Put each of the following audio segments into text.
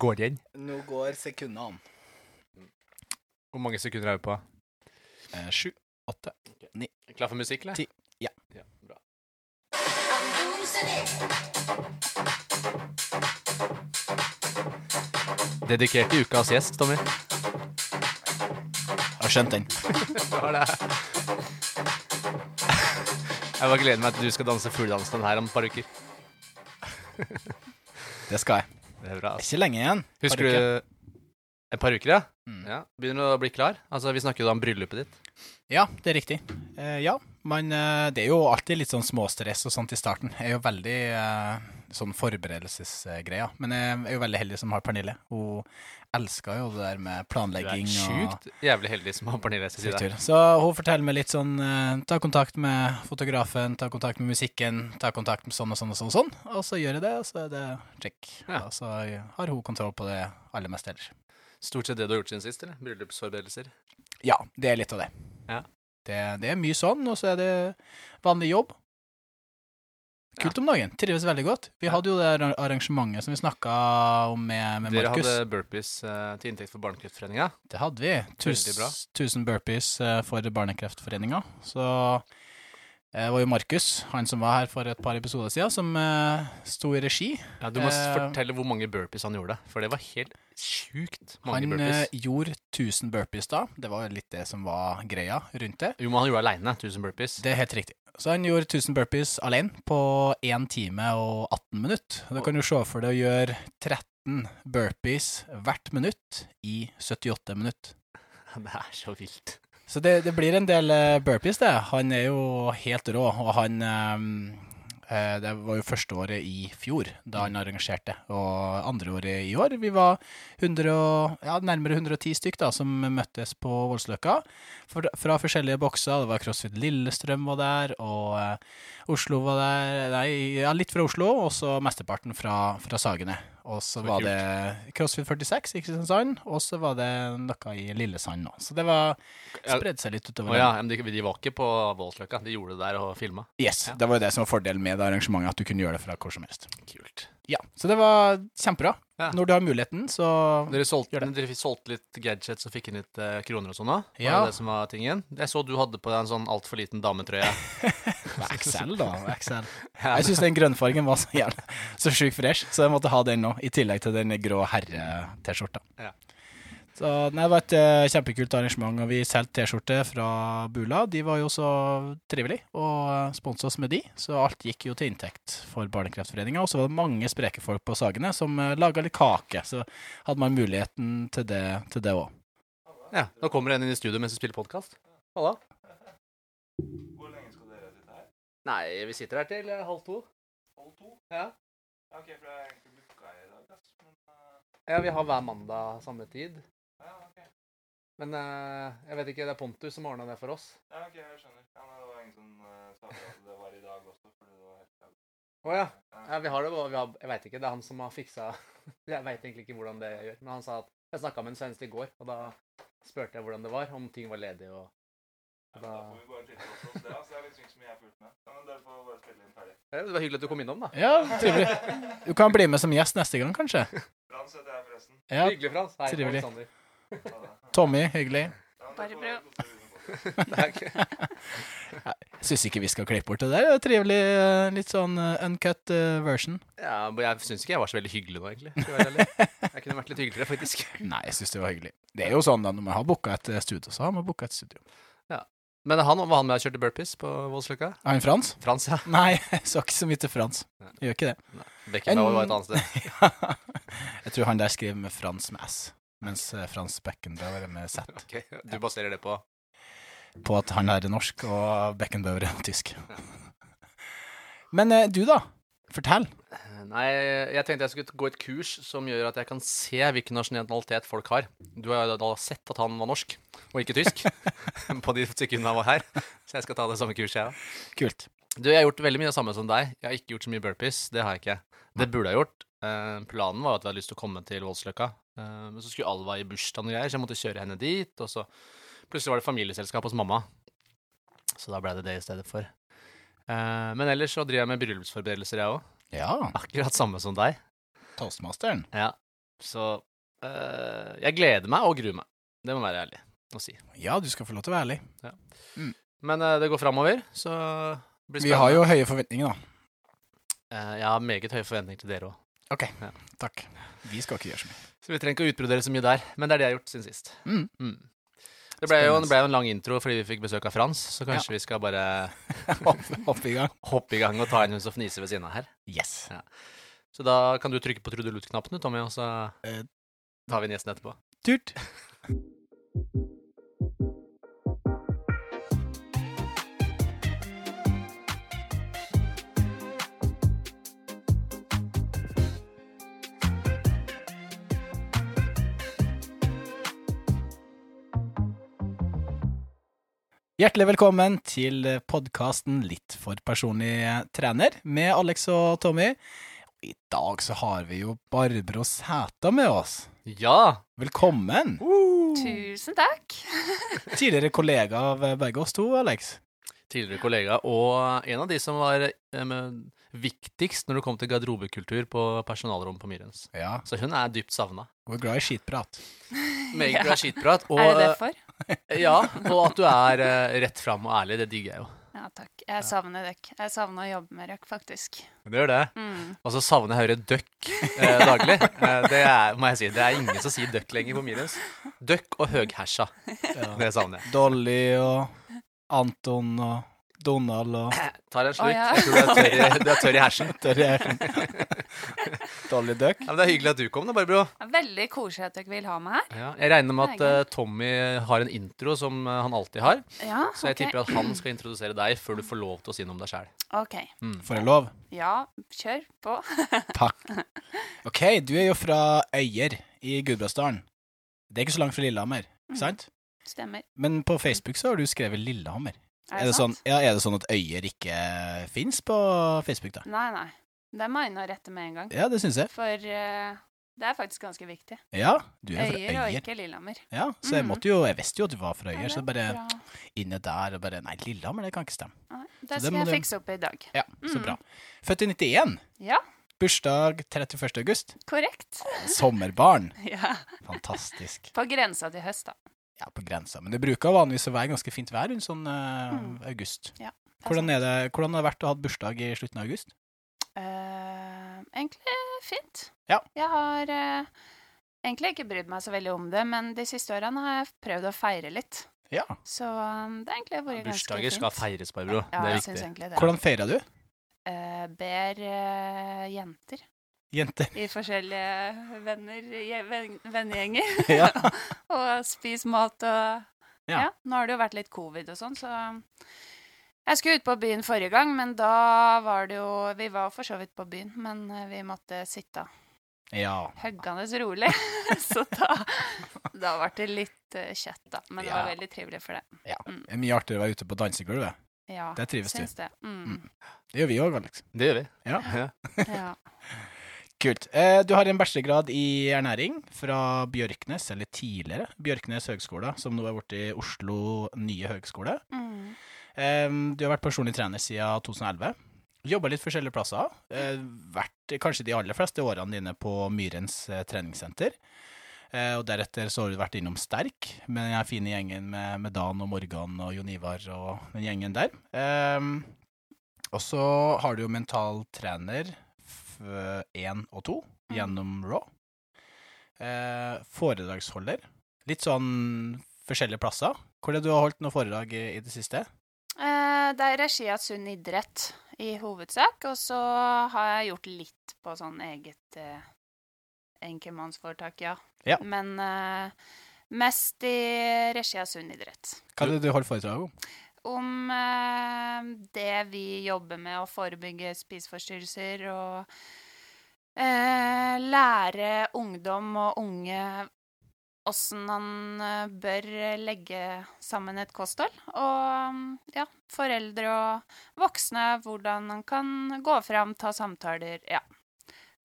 Går igjen? Nå går sekundene. Hvor mange sekunder er vi på? Eh, sju, åtte Klar for musikk, eller? Ti. Ja. ja bra. Dedikert til ukas gjest, Tommy. Jeg Har skjønt den. Hva er det? Jeg bare gleder meg til du skal danse fugledansen her om et par uker. Det skal jeg. Det er bra. Altså. ikke lenge igjen. Husker Par du Et par uker, ja? Mm. ja? Begynner du å bli klar? Altså, Vi snakker jo da om bryllupet ditt. Ja, det er riktig. Uh, ja, men uh, det er jo alltid litt sånn småstress og sånt i starten. Jeg er jo veldig uh, sånn forberedelsesgreier. Men jeg er jo veldig heldig som har Pernille. Hun elsker jo det der med planlegging. Du er sjukt og jævlig heldig som har Pernille sin side. Så hun forteller meg litt sånn eh, Ta kontakt med fotografen, ta kontakt med musikken, ta kontakt med sånn og sånn og sånn. Og sånn Og så gjør jeg det, og så er det check. Ja. Og så har hun kontroll på det aller meste ellers. Stort sett det du har gjort siden sist, eller? Bryllupsforberedelser. Ja, det er litt av det. Ja. Det, det er mye sånn, og så er det vanlig jobb. Kult om dagen. Trives veldig godt. Vi hadde jo det arrangementet som vi snakka om med, med Dere Markus. hadde burpees eh, til inntekt for Barnekreftforeninga. Det hadde vi. Tus, 1000 burpees eh, for Barnekreftforeninga. Så eh, det var jo Markus, han som var her for et par episoder siden, som sto i regi. Ja, du må fortelle hvor mange burpees han gjorde, for det var helt sjukt mange Han burpees. eh, gjorde 1000 burpees da. Det var litt det som var greia rundt det. Jo, men han gjorde aleine 1000 burpees. Det er helt riktig. Så han gjorde 1000 burpees alene på 1 time og 18 minutter. Da kan du se for deg å gjøre 13 burpees hvert minutt i 78 minutter. Det er så vilt. Så det, det blir en del eh, burpees, det. Han er jo helt rå, og han eh, Det var jo første året i fjor da han arrangerte, og andre året i år. Vi var 100 og, ja, nærmere 110 stykk da, som møttes på Voldsløkka fra forskjellige bokser. Det var CrossFit Lillestrøm var der, og eh, Oslo var der Nei, ja, litt fra Oslo, og så mesteparten fra, fra Sagene. Og så var det CrossFit 46 i Kristiansand, og så var det noe i Lillesand nå. Så det var Spredde seg litt utover. utover. ja, men de, de var ikke på Voldsløkka. De gjorde det der og filma. Yes, Ja. Det var jo det som var fordelen med det arrangementet, at du kunne gjøre det fra hvor som helst. Kult. Ja, Så det var kjempebra. Ja. Når du har muligheten, så Dere solgte, dere solgte litt gadgets og fikk inn litt eh, kroner og sånn òg? Var Ja. det det som var tingen? Jeg så du hadde på deg en sånn altfor liten dametrøye. Excel, da. Excel. Ja, Jeg syns den grønnfargen var så jævlig så sjukt fresh, så jeg måtte ha den nå, i tillegg til den grå herre-T-skjorta. Ja. Så nei, Det var et eh, kjempekult arrangement, og vi solgte T-skjorte fra Bula. De var jo så trivelige og sponsa oss med de, så alt gikk jo til inntekt for Barnekreftforeninga. Og så var det mange spreke folk på Sagene som uh, laga litt kake, så hadde man muligheten til det til òg. ja. Nå kommer det en inn i studio mens vi spiller podkast. Halla. Hvor lenge skal dere sitte her? Nei, vi sitter her til eh, halv to. Halv to? Ja. Ja, ok, for det er egentlig booka i dag, ass. Men uh, ja, vi har hver mandag samme tid. Men eh, jeg vet ikke, det er Pontus som ordna det for oss. Ja, ok, jeg skjønner. Ja, men det var ingen som uh, sa at det var i dag også, fordi det var helt dag. Å ja. ja. Vi har det, og vi har, jeg veit ikke. Det er han som har fiksa Jeg veit egentlig ikke hvordan det gjør. Men han sa at Jeg snakka med en svenske i går, og da spurte jeg hvordan det var, om ting var ledig og Ja, da får vi bare titte oss det, altså. Det er liksom ikke så mye jeg har fulgt med. Ja, men dere får bare spille inn ferdig. Ja, Det var hyggelig at du kom innom, da. Ja, trivelig. Du kan bli med som gjest neste gang, kanskje. Frans heter jeg forresten. Ja, Hyggelig, Frans. Hei, trivelig. Alexander. Tommy, hyggelig. Ja, Bare. Det er ikke Syns ikke vi skal klippe bort det der. Det er trivelig, eh, litt sånn eh, uncut eh, version. Ja, men jeg syns ikke jeg var så veldig hyggelig nå, egentlig. Jeg, jeg kunne vært litt hyggeligere, faktisk. Nei, jeg syns det var hyggelig. Det er jo sånn da, når man har booka et studio, så har man booka et studio. Men han var han med og kjørte burpees på Voldsløkka? Er han Frans? Frans, ja. Nei, jeg så ikke så mye til Frans. Jeg gjør ikke det. Beckenbauer var et annet sted. jeg tror han der skriver med Frans med S, mens eh, Frans Beckenbauer er med Z. Ok, Du baserer det på På at han er norsk og Beckenbauer er tysk. Men eh, du, da? Fortell. Nei, jeg tenkte jeg skulle gå et kurs som gjør at jeg kan se hvilken nasjonalitet folk har. Du har jo da sett at han var norsk, og ikke tysk, på de sekundene han var her. Så jeg skal ta det samme kurset, jeg òg. Kult. Du, jeg har gjort veldig mye det samme som deg. Jeg har ikke gjort så mye burpees. Det har jeg ikke. Det burde jeg gjort. Eh, planen var at vi hadde lyst til å komme til Voldsløkka. Eh, men så skulle Alva i bursdag og greier, så jeg måtte kjøre henne dit. Og så plutselig var det familieselskap hos mamma. Så da ble det det i stedet for. Eh, men ellers så driver jeg med bryllupsforberedelser, jeg òg. Ja. Akkurat samme som deg. Toastmasteren. Ja. Så eh, jeg gleder meg og gruer meg. Det må være ærlig å si. Ja, du skal få lov til å være ærlig. Men eh, det går framover, så blir spennende. Vi har jo høye forventninger, da. Uh, Jeg har meget høye forventninger til dere òg. OK. Ja. Takk. Vi skal ikke gjøre så mye. Så vi trenger ikke å utbrodere så mye der. Men det er det jeg har gjort siden sist. Mm. Mm. Det ble jo det ble jo en lang intro fordi vi fikk besøk av Frans, så kanskje vi skal bare hoppe, hopp i gang. hoppe i gang og ta en hun og fnise ved siden av her. Yes. Så da kan du trykke på trudelutt-knappen, Tommy, og så Eh. tar vi inn gjesten etterpå. Turt. Hjertelig velkommen til podkasten Litt for personlig trener med Alex og Tommy. I dag så har vi jo Barbro Sæta med oss. Ja! Velkommen! Tusen takk. Tidligere kollega av begge oss to, Alex. Tidligere kollega, og en av de som var eh, viktigst når det kom til garderobekultur på personalrom på Myrens. Ja, Så hun er dypt savna. hun er glad i skitprat. Meget bra skitprat. Og, er det derfor? eh, Ja, og at du er eh, rett fram og ærlig, det digger jeg jo. Ja, takk. Jeg savner dere. Jeg savner å jobbe med dere, faktisk. Det gjør det. Mm. Og så savner jeg å høre døkk eh, daglig. Eh, det er, må jeg si, det er ingen som sier døkk lenger på Myrens. Døkk og høghæsja. Det savner jeg. Dolly og Anton og Donald og Tar en slurk. Ah, ja. Du er tørr i, hersen. er tørr i hersen. Dolly Duck. Ja, det er hyggelig at du kom, da, Barbro. Veldig koselig at dere vil ha meg her. Ja, jeg regner med at eh, Tommy har en intro som uh, han alltid har. Ja, Så jeg tipper at han skal introdusere deg før du får lov til å si noe om deg sjæl. OK. Får jeg lov? Ja, kjør på. Takk. OK, du er jo fra Øyer i Gudbrandsdalen. Det er ikke så langt fra Lillehammer, Mm. sant? Stemmer. Men på Facebook så har du skrevet Lillehammer. Er Er det, sånn, ja, er det sånn at Øyer ikke fins på Facebook, da? Nei, nei. Det må jeg inn og rette med en gang. Ja, det syns jeg. For uh, det er faktisk ganske viktig. Ja, du er fra Øyer og ikke Lillehammer. Ja, så jeg Mhm. måtte jo Jeg visste jo at du var fra Øyer, ja, så bare bra. inne der og bare Nei, Lillehammer, det kan ikke stemme. Nei, det det skal må jeg fikse opp i dag. Ja, så mm. bra. Født i 91. Ja, Bursdag 31. august. korrekt. Sommerbarn. Ja. Fantastisk. På grensa til høst, da. Ja, på grensa. Men det bruker vanligvis å være ganske fint vær rundt sånn uh, Mm. august. Ja, er Hvordan, er det, hvordan har det vært å ha bursdag i slutten av august? Uh, egentlig fint. Ja. Jeg har uh, egentlig ikke brydd meg så veldig om det, men de siste årene har jeg prøvd å feire litt. Ja. Så um, det har egentlig vært ganske fint. Bursdager skal feires, Barbro. Ja, det er viktig. det. Hvordan feira du? Eh, ber eh, jenter i forskjellige venner, je- vennegjenger Ja. og spis mat og Ja. ja. Nå har det jo vært litt covid og sånn, så jeg skulle ut på byen forrige gang, men da var det jo Vi var for så vidt på byen, men eh, vi måtte sitte ja. høggende rolig. så da, da ble det litt kjøtt, kjett, da. Men det var veldig trivelig for det. ja. Mm. Det er mye artigere å være ute på dansegulvet. Ja, det trives du. Det. det. Mm. Det gjør vi òg, Alex. Det gjør vi. Ja. Ja. Kult. Eh, du har en bachelorgrad i ernæring fra Bjørknes, eller tidligere Bjørknes høgskole, som nå er blitt Oslo nye høgskole. Mm. Eh, du har vært personlig trener siden 2011. Jobba litt forskjellige plasser. Eh, vært kanskje de aller fleste årene dine på Myrens treningssenter. Eh, og deretter så har du vært innom Sterk, med den fine gjengen med, med Dan og Morgan og Jon Ivar og den gjengen der. Og så har du jo mentaltrener 1 og 2 Mm. gjennom Raw. Eh, foredragsholder. Litt sånn forskjellige plasser. Hvor er det du har holdt noe foredrag i, i det siste? Eh, det er regi av Sunn idrett i hovedsak, og så har jeg gjort litt på sånn eget eh, enkemannsforetak, ja. Ja. Men eh, mest i regi av Sunn idrett. Hva er det du holder foredrag om? Om eh, det vi jobber med å forebygge spiseforstyrrelser og eh, lære ungdom og unge åssen han eh, bør legge sammen et kosthold. Og mm, ja, foreldre og voksne, hvordan han kan gå fram, ta samtaler. Ja.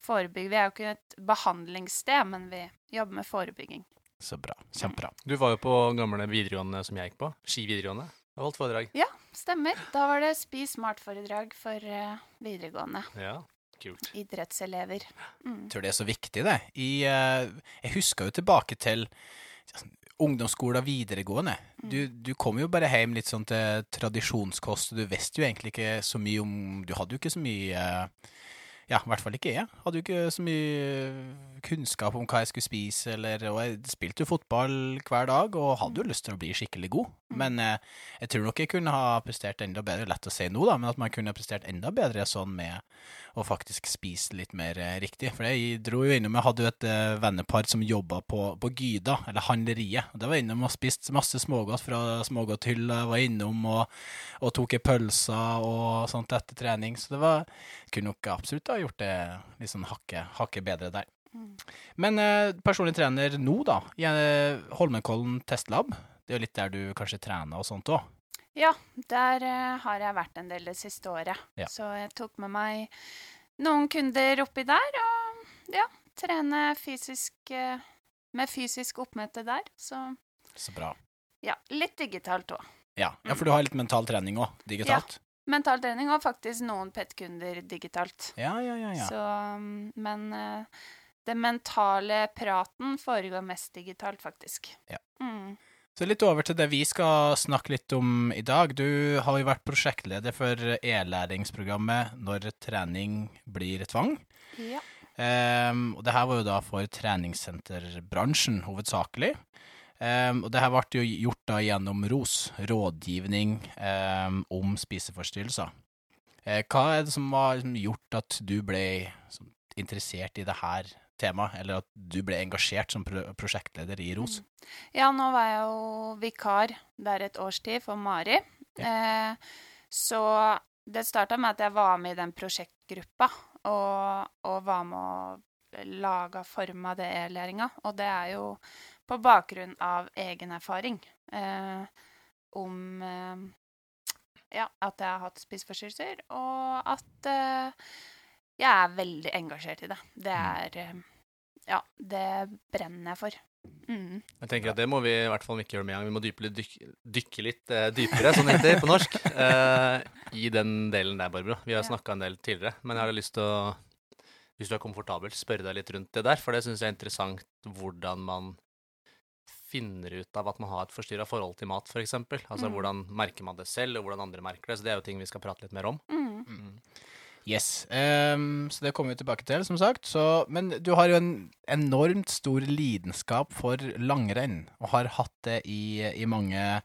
Forebygge. Vi er jo ikke et behandlingssted, men vi jobber med forebygging. Så bra. Kjempebra. Du var jo på gamle videregående som jeg gikk på. Ski videregående. Jeg holdt foredrag. Ja, stemmer. Da var det Spis smart-foredrag for uh, videregående. Ja. Kult. idrettselever. Mm. Jeg tror det er så viktig, det. I, uh, jeg husker jo tilbake til ungdomsskolen ungdomsskole og videregående. Du, du kom jo bare hjem litt sånn til tradisjonskost, og du visste jo egentlig ikke så mye om Du hadde jo ikke så mye eh, Ja, i hvert fall ikke jeg. Hadde jo ikke så mye kunnskap om hva jeg skulle spise, eller Og jeg spilte jo fotball hver dag, og hadde jo lyst til å bli skikkelig god. Men eh, jeg tror nok jeg kunne ha prestert enda bedre, lett å si nå, da, men at man kunne ha prestert enda bedre sånn med å faktisk spise litt mer eh, riktig. For jeg dro jo innom Jeg hadde jo et eh, vennepar som jobba på, på Gyda, eller Handleriet. Og det var innom og spiste masse smågodt fra smågodthylla. Var innom og, og tok ei pølse og sånt etter trening. Så det var Kunne nok absolutt ha gjort det litt sånn hakket hakke bedre der. Mm. Men eh, personlig trener nå, da? i eh, Holmenkollen testlab. Det er jo litt der du kanskje trener og sånt òg. Ja, der eh, har jeg vært en del det siste året. Ja. Så jeg tok med meg noen kunder oppi der, og ja, trene fysisk eh, med fysisk oppmøte der. Så Så bra. ja, litt digitalt òg. Ja. ja, for du har litt mental trening òg, digitalt? Mental trening og faktisk noen PET-kunder digitalt. Ja, ja, ja. ja. Så, mm, men uh, det mentale praten foregår mest digitalt, faktisk. Ja. Mm. Så litt over til det vi skal snakke litt om i dag. Du har jo vært prosjektleder for e-læringsprogrammet Når trening blir tvang. Ja. Um, og det her var jo da for treningssenterbransjen hovedsakelig. Ehm, og det her ble jo gjort da gjennom ROS, rådgivning um, om spiseforstyrrelser. Uh, hva er det som har liksom, gjort at du ble som, interessert i det her temaet, eller at du ble engasjert som pro prosjektleder i ROS? Ja, nå var jeg jo vikar der et års tid for Mari. Eh, så det starta med at jeg var med i den prosjektgruppa, og, og var med å lage forma det e-læringa. Og det er jo på bakgrunn av egen erfaring eh, om eh, ja, at jeg har hatt spiseforstyrrelser, og at eh, jeg er veldig engasjert i det. Det er eh, Ja, det brenner jeg for. Mm. Jeg tenker at Det må vi i hvert fall ikke gjøre med en gang. Vi må dype, litt- dykke, litt eh, dypere, som det heter på norsk, eh, i den delen der, Barbara. Vi har Ja. snakka en del tidligere, men jeg har lyst til å, hvis du er komfortabel, spørre deg litt rundt det der. For det syns jeg er interessant hvordan man finner ut av at man har et forstyrra forhold til mat, f.eks. Altså Mm. hvordan merker man det selv, og hvordan andre merker det. Så det er jo ting vi skal prate litt mer om. Mm. Yes. Um, så det kommer vi tilbake til, som sagt. Så, men du har jo en enormt stor lidenskap for langrenn, og har hatt det i, i mange,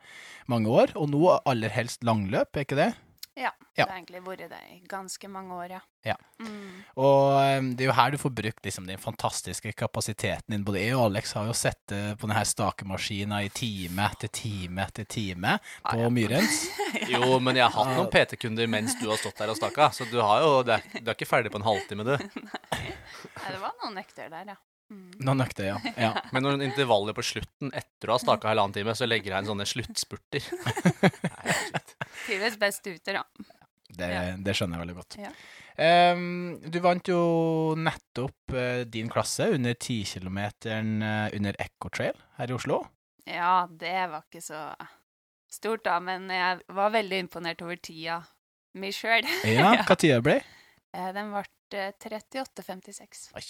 mange år. Og nå aller helst langløp, er ikke det? Ja, Ja. det har egentlig vært det i ganske mange år, ja. Ja. Mm. Og det er jo her du får brukt liksom, den fantastiske kapasiteten din. Både jeg og Alex har jo sett det på denne stakemaskina i time etter time etter time på Ah, ja. Myrens. Jo, men jeg har hatt noen PT-kunder mens du har stått der og staka, så du, har jo, du, er, du er ikke ferdig på en halvtime, du. Nei, det var noen økter der, ja. Mm. Noen det, ja. ja. Men noen intervaller på slutten etter å ha staka halvannen time, så legger jeg inn sånne sluttspurter. Trives best ute, da. Det, det skjønner jeg veldig godt. Ja. Um, du vant jo nettopp uh, din klasse under 10 km under Ecotrail her i Oslo. Ja, det var ikke så stort, da, men jeg var veldig imponert over tida mi sjøl. Ja, hva tida ble? Den ble eh, 38,56. Oi.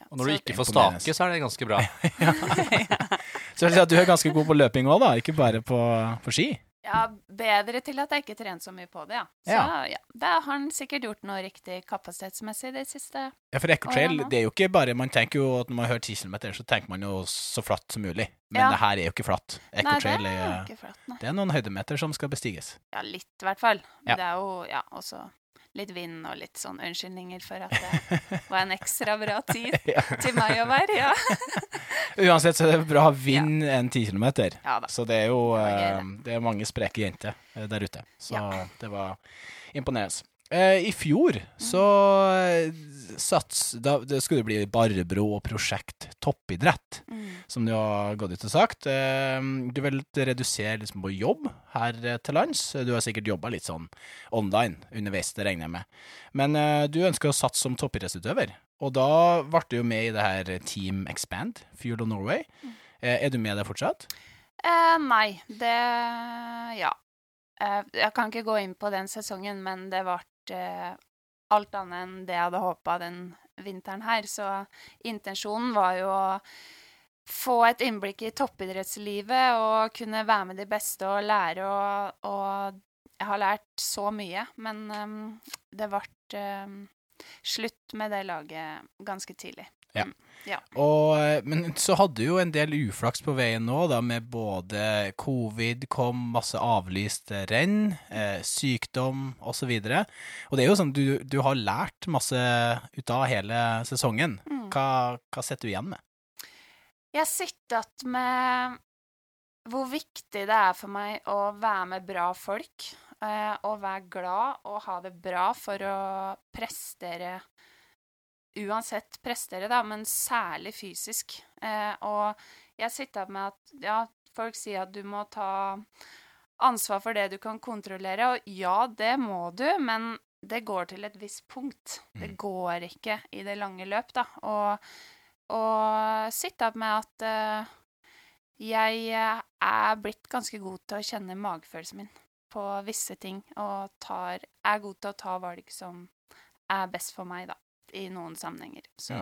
Ja, Og når du ikke får stake, så er det ganske bra. Så jeg vil si at du er ganske god på løping òg, da, ikke bare på, på ski? Ja, bedre til at jeg ikke trener så mye på det, ja. Så Ja. ja, da har han sikkert gjort noe riktig kapasitetsmessig det siste. Ja, for Ecotrail, Å, det er jo ikke bare Man tenker jo at når man hører 10 km, så tenker man jo så flatt som mulig. Men Ja. det her er jo ikke flatt. Nei, det er er, ikke flatt, nei. det er noen høydemeter som skal bestiges. Ja, litt i hvert fall. Ja. Det er jo, ja, også litt vind og litt sånn unnskyldninger for at det var en ekstra bra tid Ja. til meg å være, ja. Uansett så er det bra vind ja. en 10 km. Ja. Så det er jo Det eh, er mange spreke jenter eh, der ute. Så det var imponerende. Eh, I fjor så eh, sats da, Det skulle bli Barbro og prosjekt toppidrett, Mm. som du har gått ut og sagt. Eh, du vil redusere liksom på jobb her til lands. Du har sikkert jobba litt sånn online underveis, det regner jeg med. Men du ønsker å satse som toppidrettsutøver, og da ble du jo med i det her Team Expand, Fuel of Norway. Eh, er du med der fortsatt? Eh, nei, det Ja. Jeg kan ikke gå inn på den sesongen, men det ble eh, alt annet enn det jeg hadde håpa den vinteren her. Så intensjonen var jo å få et innblikk i toppidrettslivet og kunne være med de beste og lære og, og Jeg har lært så mye, men um, det ble um, slutt med det laget ganske tidlig. Og, eh, men så hadde du jo en del uflaks på veien nå, da, med både covid, kom masse avlyste renn, eh, sykdom osv. Og, så og det er jo sånn, du, du har lært masse ut av hele sesongen. Mm. Hva, hva sitter du igjen med? Jeg sitter igjen med hvor viktig det er for meg å være med bra folk. Eh, og være glad og ha det bra for å prestere Uansett prestere, da, men særlig fysisk. Eh, og jeg sitter med at ja, folk sier at du må ta ansvar for det du kan kontrollere, og ja, det må du, men det går til et visst punkt. Det Mm. går ikke i det lange løp, da. Og, og sitte med at eh, jeg er blitt ganske god til å kjenne magefølelsen min på visse ting, og tar, er god til å ta valg som er best for meg, da, i noen sammenhenger. Så,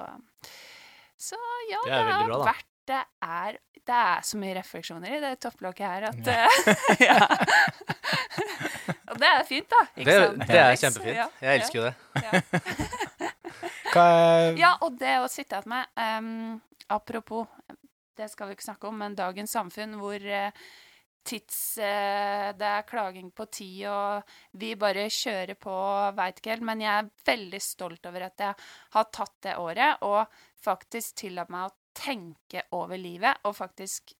så ja, Det det, er har bra, vært det er, det er så mye refleksjoner i det topplokket her at Ja. eh, ja. Og det er fint, da. Ikke Det, sant? det er kjempefint. Ja, Jeg elsker jo det. ja. Hva, Ja, og det å sitte igjen med um, Apropos, det skal vi ikke snakke om, men dagens samfunn hvor eh, tids eh, Det er klaging på tid, og vi bare kjører på, veit ikke helt. Men jeg er veldig stolt over at jeg har tatt det året og faktisk tillatt meg å tenke over livet, og faktisk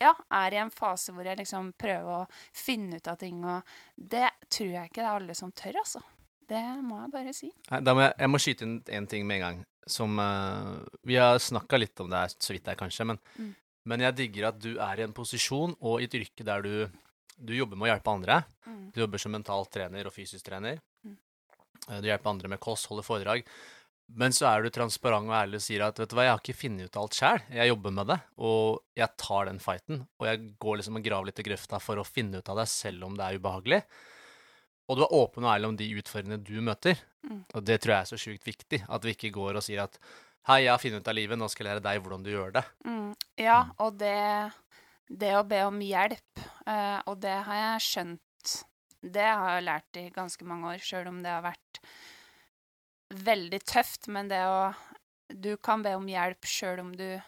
ja, er i en fase hvor jeg liksom prøver å finne ut av ting, og det tror jeg ikke det er alle som tør, altså. Det må jeg bare si. Nei, må jeg, jeg må skyte inn én ting med en gang. Som uh, Vi har snakka litt om det her, så vidt jeg kanskje, men, Mm. Men jeg digger at du er i en posisjon og i et yrke der du, du jobber med å hjelpe andre. Mm. Du jobber som mental trener og fysisk trener. Mm. Eh, Du hjelper andre med kost, holder foredrag. Men så er du transparent og ærlig og sier at vet du hva, jeg har ikke funnet ut alt sjøl. Jeg jobber med det, og jeg tar den fighten. Og jeg går liksom og graver litt i grøfta for å finne ut av det, selv om det er ubehagelig. Og du er åpen og ærlig om de utfordringene du møter. Mm. Og det tror jeg er så sjukt viktig. At vi ikke går og sier at hei, jeg har funnet ut av livet, nå skal jeg lære deg hvordan du gjør det. Mm, ja, og det, det å be om hjelp, uh, og det har jeg skjønt Det har jeg lært i ganske mange år, sjøl om det har vært veldig tøft. Men det å Du kan be om hjelp sjøl om du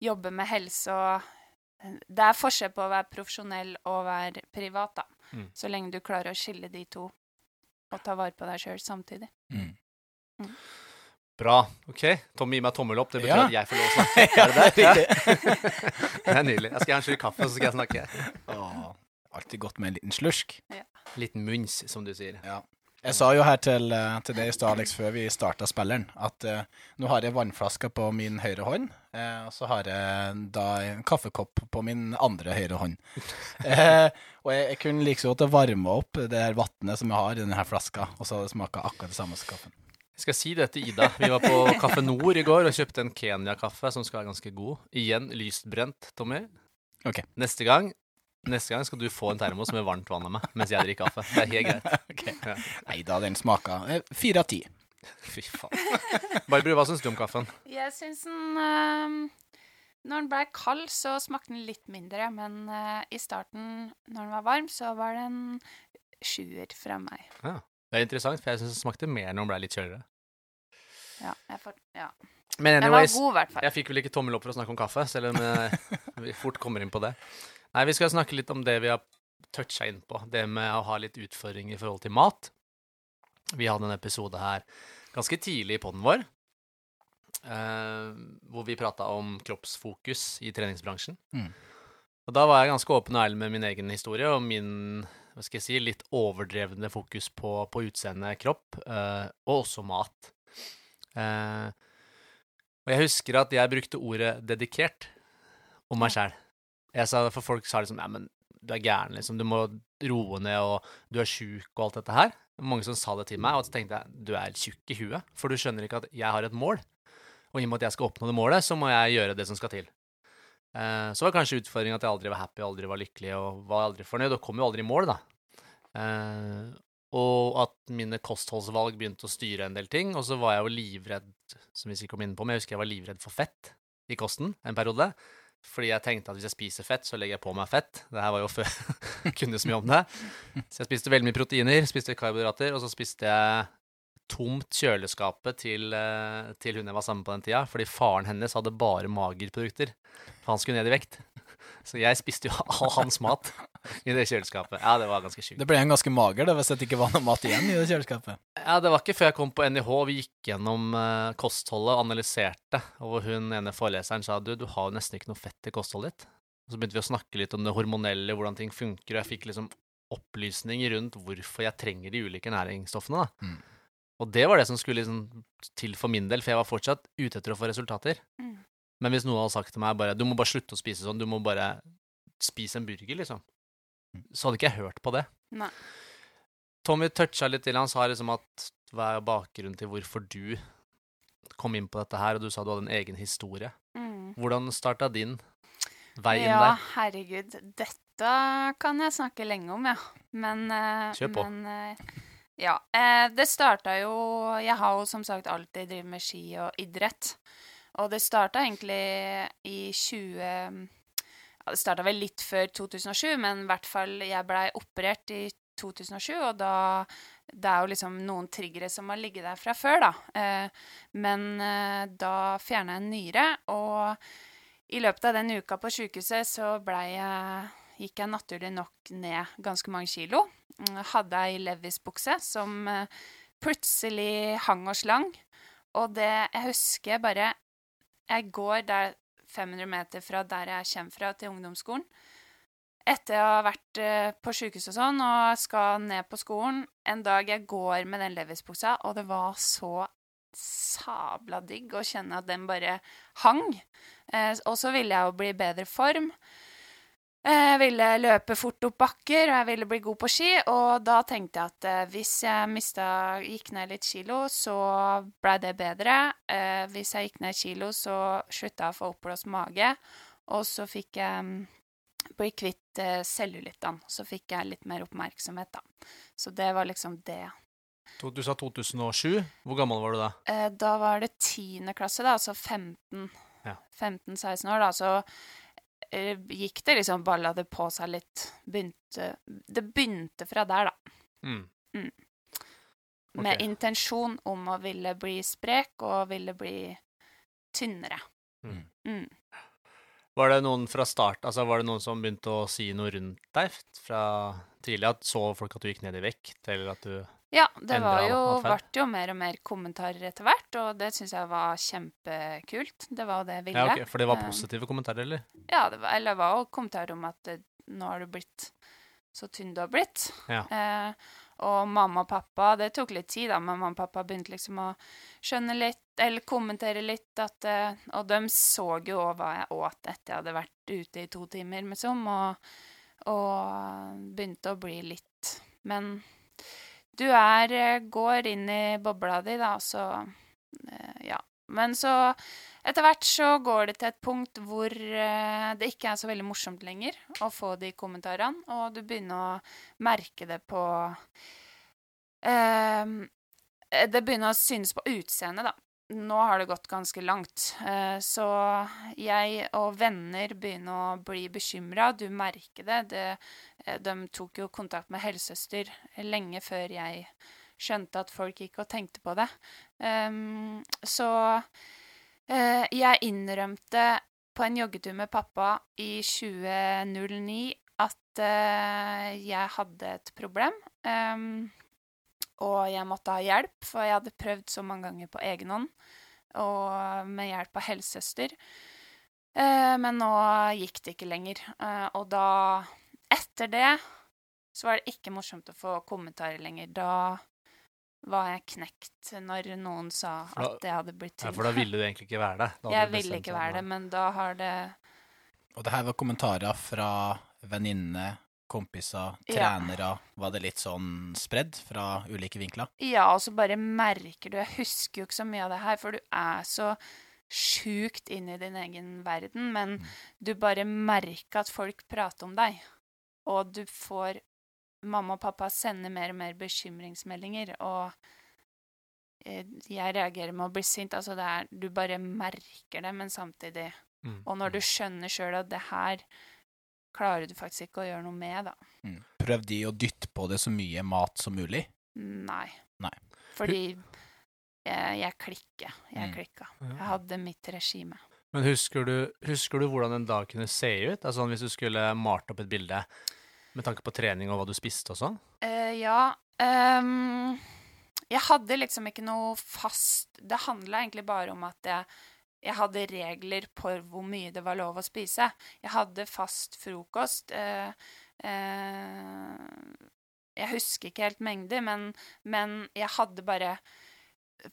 jobber med helse og Det er forskjell på å være profesjonell og være privat, da. Mm. Så lenge du klarer å skille de to og ta vare på deg sjøl samtidig. mm. Bra. OK. Tommy, gi meg tommel opp. Det betyr Ja. at jeg får lov å snakke. Er det det? ja. det er nydelig. Jeg skal ha en slurk kaffe, så skal jeg snakke. Åh, alltid godt med en liten slursk. Liten munns, som du sier. Ja. Jeg sa jo her til, eh, til deg i stad, Alex, før vi starta spilleren, at uh, nå har jeg vannflaska på min høyre hånd, uh, og så har jeg da en kaffekopp på min andre høyre hånd. uh, og jeg, jeg kunne like så godt varme varma opp det her vannet som jeg har i denne flaska, og så hadde det smaka akkurat det samme som kaffen. Jeg skal si det til Ida. Vi var på Kaffe Nord i går og kjøpte en Kenya-kaffe som skal være ganske god. Igjen lystbrent, Tommy. Ok. Neste gang Neste gang skal du få en termos med varmt vann av meg mens jeg drikker kaffe. Det er helt greit. Ok. Ja. Nei da, den smaka eh, fire av ti. Fy faen. Barbro, hva syns du om kaffen? Jeg syns den ehm, Når den ble kald, så smakte den litt mindre, men eh, i starten, når den var varm, så var det en sjuer fra meg. Ja. Det er interessant, for jeg syns det smakte mer når den ble litt kjøligere. Ja, jeg får, ja. Men Den var god, i hvert fall. jeg fikk vel ikke tommel opp for å snakke om kaffe, selv om eh, vi fort kommer inn på det. Nei, vi skal snakke litt om det vi har toucha inn på, det med å ha litt utfordringer i forhold til mat. Vi hadde en episode her ganske tidlig i poden vår, eh, hvor vi prata om kroppsfokus i treningsbransjen. Mm. Og da var jeg ganske åpen og ærlig med min egen historie og min hva skal jeg si, litt overdrevne fokus på, på utseende, kropp, eh, og også mat. Eh, og jeg husker at jeg brukte ordet 'dedikert' om meg sjæl. For folk sa liksom 'ja, men du er gæren', liksom. Du må roe ned, og du er sjuk, og alt dette her. Mange som sa det til meg, og så tenkte jeg 'du er tjukk i huet', for du skjønner ikke at jeg har et mål. Og i og med at jeg skal oppnå det målet, så må jeg gjøre det som skal til. Eh, så var kanskje utfordringen at jeg aldri var happy, aldri var lykkelig og var aldri fornøyd, og kom jo aldri i mål, da. Eh, Og at mine kostholdsvalg begynte å styre en del ting. Og så var jeg jo livredd, som vi sikkert kom inn på, men jeg husker jeg var livredd for fett i kosten en periode. Fordi jeg tenkte at hvis jeg spiser fett, så legger jeg på meg fett. Det her var jo før jeg kunne så mye om det. Så jeg spiste veldig mye proteiner, spiste karbohydrater, og så spiste jeg tomt kjøleskapet til, eh, til hun jeg var sammen med på den tida, fordi faren hennes hadde bare magerprodukter. For han skulle ned i vekt. Så jeg spiste jo all hans mat i det kjøleskapet. Ja, det var ganske sjukt. Det ble en ganske mager da, hvis det ikke var noe mat igjen i det kjøleskapet. Ja, det var ikke før jeg kom på NIH og vi gikk gjennom eh, kostholdet og analyserte, og hun ene foreleseren sa du, du har jo nesten ikke noe fett i kostholdet ditt. Og så begynte vi å snakke litt om det hormonelle, hvordan ting funker, og jeg fikk liksom opplysninger rundt hvorfor jeg trenger de ulike næringsstoffene. da. Mm. Og det var det som skulle liksom til for min del, for jeg var fortsatt ute etter å få resultater. Mm. Men hvis noen hadde sagt til meg bare du må bare slutte å spise sånn, du må bare spise en burger, liksom, så hadde ikke jeg hørt på det. Nei. Tommy toucha litt til, han sa liksom at hva er bakgrunnen til hvorfor du kom inn på dette her, og du sa du hadde en egen historie. Mm. Hvordan starta din vei inn ja, der? herregud. Dette kan jeg snakke lenge om, ja. Men eh, Kjør på. Men, eh, ja. Eh, det starta jo Jeg har jo som sagt alltid drevet med ski og idrett. Og det starta egentlig i 20 ja, Det starta vel litt før 2007, men i hvert fall jeg blei operert i 2007, og da Det er jo liksom noen triggere som har ligget der fra før, da. Eh, men eh, da fjerna jeg en nyre, og i løpet av den uka på sjukehuset så blei jeg Gikk jeg naturlig nok ned ganske mange kilo. Hadde ei Levis-bukse som eh, plutselig hang og slang. Og det Jeg husker bare Jeg går der 500 meter fra der jeg kommer fra, til ungdomsskolen. Etter å ha vært eh, på sjukehus og sånn, og skal ned på skolen En dag jeg går med den Levis-buksa, og det var så sabla digg å kjenne at den bare hang. Eh, og så ville jeg jo bli i bedre form. Jeg ville løpe fort opp bakker, og jeg ville bli god på ski. Og da tenkte jeg at eh, hvis jeg mista, gikk ned litt kilo, så blei det bedre. Eh, hvis jeg gikk ned kilo, så slutta jeg å få oppblåst mage. Og så fikk jeg mm, bli kvitt eh, cellulittene. Så fikk jeg litt mer oppmerksomhet, da. Så det var liksom det. Du sa 2007. Hvor gammel var du da? Eh, da var det tiende klasse, da, altså 15. Ja. 15-16 år, da. Så eh, gikk det liksom Balla det på seg litt. Begynte Det begynte fra der, da. Mm. Med okay. intensjon om å ville bli sprek og ville bli tynnere. Mm. Mm. Var det noen fra start, altså var det noen som begynte å si noe rundt deg fra tidlig? At så folk at du gikk ned i vekt, eller at du Ja, det var jo, ble jo mer og mer kommentarer etter hvert, og det syns jeg var kjempekult. Det var jo det jeg ville. Ja, okay, For det var Eh, positive kommentarer, eller? Ja, det var, eller det var jo kommentarer om at eh, nå har du blitt så tynn du har blitt. Ja. Eh, og mamma og pappa Det tok litt tid, da, men mamma og pappa begynte liksom å skjønne litt, eller kommentere litt at eh, Og de så jo òg hva jeg åt etter jeg hadde vært ute i to timer, liksom, og, og begynte å bli litt Men du er eh, Går inn i bobla di, da, så eh, Ja. Men så etter hvert så går det til et punkt hvor eh, det ikke er så veldig morsomt lenger å få de kommentarene, og du begynner å merke det på eh, Det begynner å synes på utseendet, da. Nå har det gått ganske langt. Eh, så jeg og venner begynner å bli bekymra. Du merker det. det. eh, De tok jo kontakt med helsesøster lenge før jeg skjønte at folk gikk og tenkte på det. Ehm, så Eh, jeg innrømte på en joggetur med pappa i 2009 at jeg hadde et problem. Og jeg måtte ha hjelp, for jeg hadde prøvd så mange ganger på egen hånd. Og med hjelp av helsesøster. Eh, men nå gikk det ikke lenger. Eh, og da, etter det, så var det ikke morsomt å få kommentarer lenger. Da var jeg knekt når noen sa da- at det hadde blitt Ja, for da ville du egentlig ikke være det. Da hadde Jeg ville ikke være det, men da har det Og det her var kommentarer fra venninner, kompiser, Ja. trenere. Var det litt sånn spredd fra ulike vinkler? Ja, og så bare merker du Jeg husker jo ikke så mye av det her, for du er så sjukt inn i din egen verden, men Mm. du bare merker at folk prater om deg, og du får mamma og pappa sender mer og mer bekymringsmeldinger, og eh, jeg reagerer med å bli sint. Altså, det er Du bare merker det, men samtidig Mm. Og når du skjønner sjøl at det her klarer du faktisk ikke å gjøre noe med, da. Mm. Prøv de å dytte på det så mye mat som mulig. Nei. Nei. Fordi jeg, jeg klikker. Jeg Mm. klikka. Jeg hadde mitt regime. Men husker du, husker du hvordan en dag kunne se ut? Altså Hvis du skulle malt opp et bilde med tanke på trening og hva du spiste og sånn? Uh, ja Um, Jeg hadde liksom ikke noe fast Det handla egentlig bare om at jeg, jeg hadde regler på hvor mye det var lov å spise. Jeg hadde fast frokost. eh, eh, jeg husker ikke helt mengder, men, men jeg hadde bare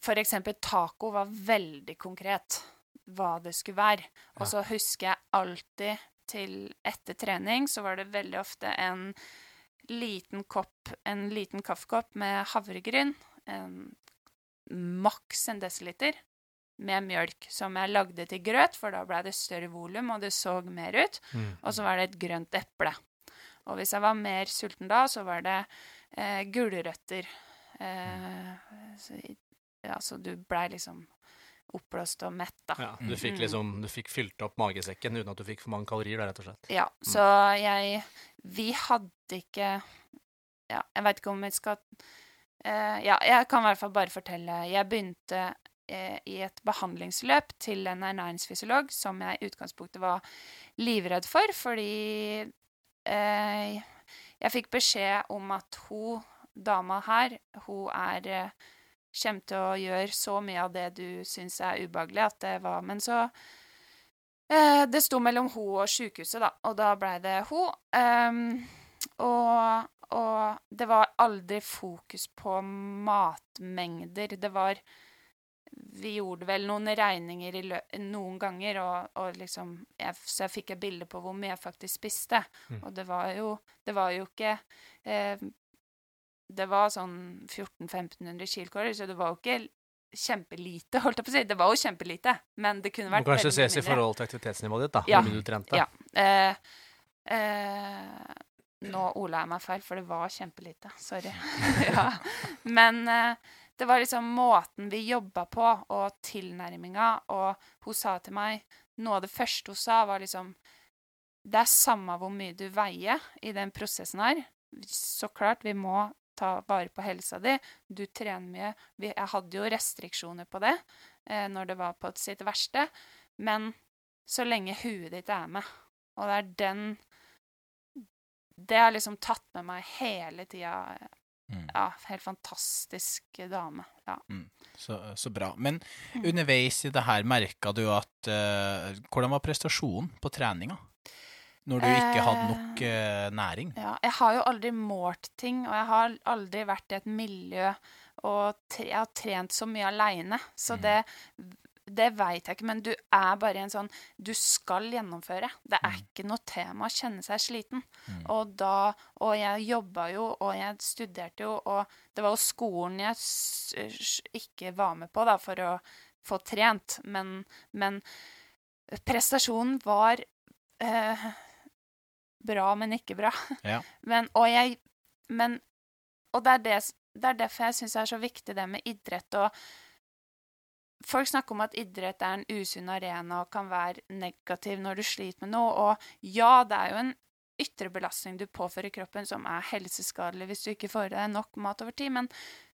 For eksempel taco var veldig konkret hva det skulle være. Og så husker jeg alltid til etter trening, så var det veldig ofte en liten kopp, en liten kaffekopp med havregryn, en, maks en desiliter, med mjølk, som jeg lagde til grøt, for da ble det større volum, og det så mer ut. Og så var det et grønt eple. Og hvis jeg var mer sulten da, så var det eh, gulrøtter. Eh, så, ja, så du blei liksom oppblåst og mett, da. Ja, du fikk Mm. liksom Du fikk fylt opp magesekken uten at du fikk for mange kalorier, da, rett og slett. Ja, så jeg Vi hadde ikke Ja, jeg veit ikke om vi skal Uh, Ja, jeg kan i hvert fall bare fortelle. Jeg begynte i et behandlingsløp til en ernæringsfysiolog som jeg i utgangspunktet var livredd for, fordi eh, jeg fikk beskjed om at hun dama her, hun er eh, Kommer til å gjøre så mye av det du syns er ubehagelig at det var Men så Eh, det sto mellom hun og sykehuset, da, og da blei det hun. Um, og, og det var aldri fokus på matmengder. Det var Vi gjorde vel noen regninger noen ganger, og, og liksom jeg, Så jeg fikk et bilde på hvor mye jeg faktisk spiste. Mm. Og det var jo Det var jo ikke eh, Det var sånn 1400-1500 kilokalorer, så det var jo ikke kjempelite, holdt jeg på å si. Det var jo kjempelite, men det kunne Må kanskje veldig ses i forhold til aktivitetsnivået ditt, da. Ja, Hvor mye du trente. ja. Eh, eh, nå ola jeg meg feil, for det var kjempelite. Sorry. ja. Men eh, det var liksom måten vi jobba på, og tilnærminga, og hun sa til meg Noe av det første hun sa, var liksom Det er samme hvor mye du veier i den prosessen her. Så klart, vi må ta vare på helsa di. Du trener mye. Jeg hadde jo restriksjoner på det eh, når det var på sitt verste. Men så lenge huet ditt er med. Og det er den Det har liksom tatt med meg hele tida. Mm. Ja, helt fantastisk dame. Ja. Så, så bra. Men Mm. underveis i det her, merka du at uh, Hvordan var prestasjonen på treninga? Når du ikke hadde nok uh, næring? Ja, jeg har jo aldri målt ting, og jeg har aldri vært i et miljø og tre, jeg har trent så mye aleine, så Mm. det det veit jeg ikke, men du er bare i en sånn Du skal gjennomføre. Det er Mm. ikke noe tema å kjenne seg sliten. Mm. Og da Og jeg jobba jo, og jeg studerte jo, og det var jo skolen jeg ikke var med på, da, for å få trent, men, men prestasjonen var eh, bra, men ikke bra. Ja. Men, og jeg Men Og det er, det, det er derfor jeg syns det er så viktig det med idrett og Folk snakker om at idrett er en usunn arena og kan være negativ når du sliter med noe, og ja, det er jo en ytre belastning du påfører kroppen som er helseskadelig hvis du ikke får i deg nok mat over tid, men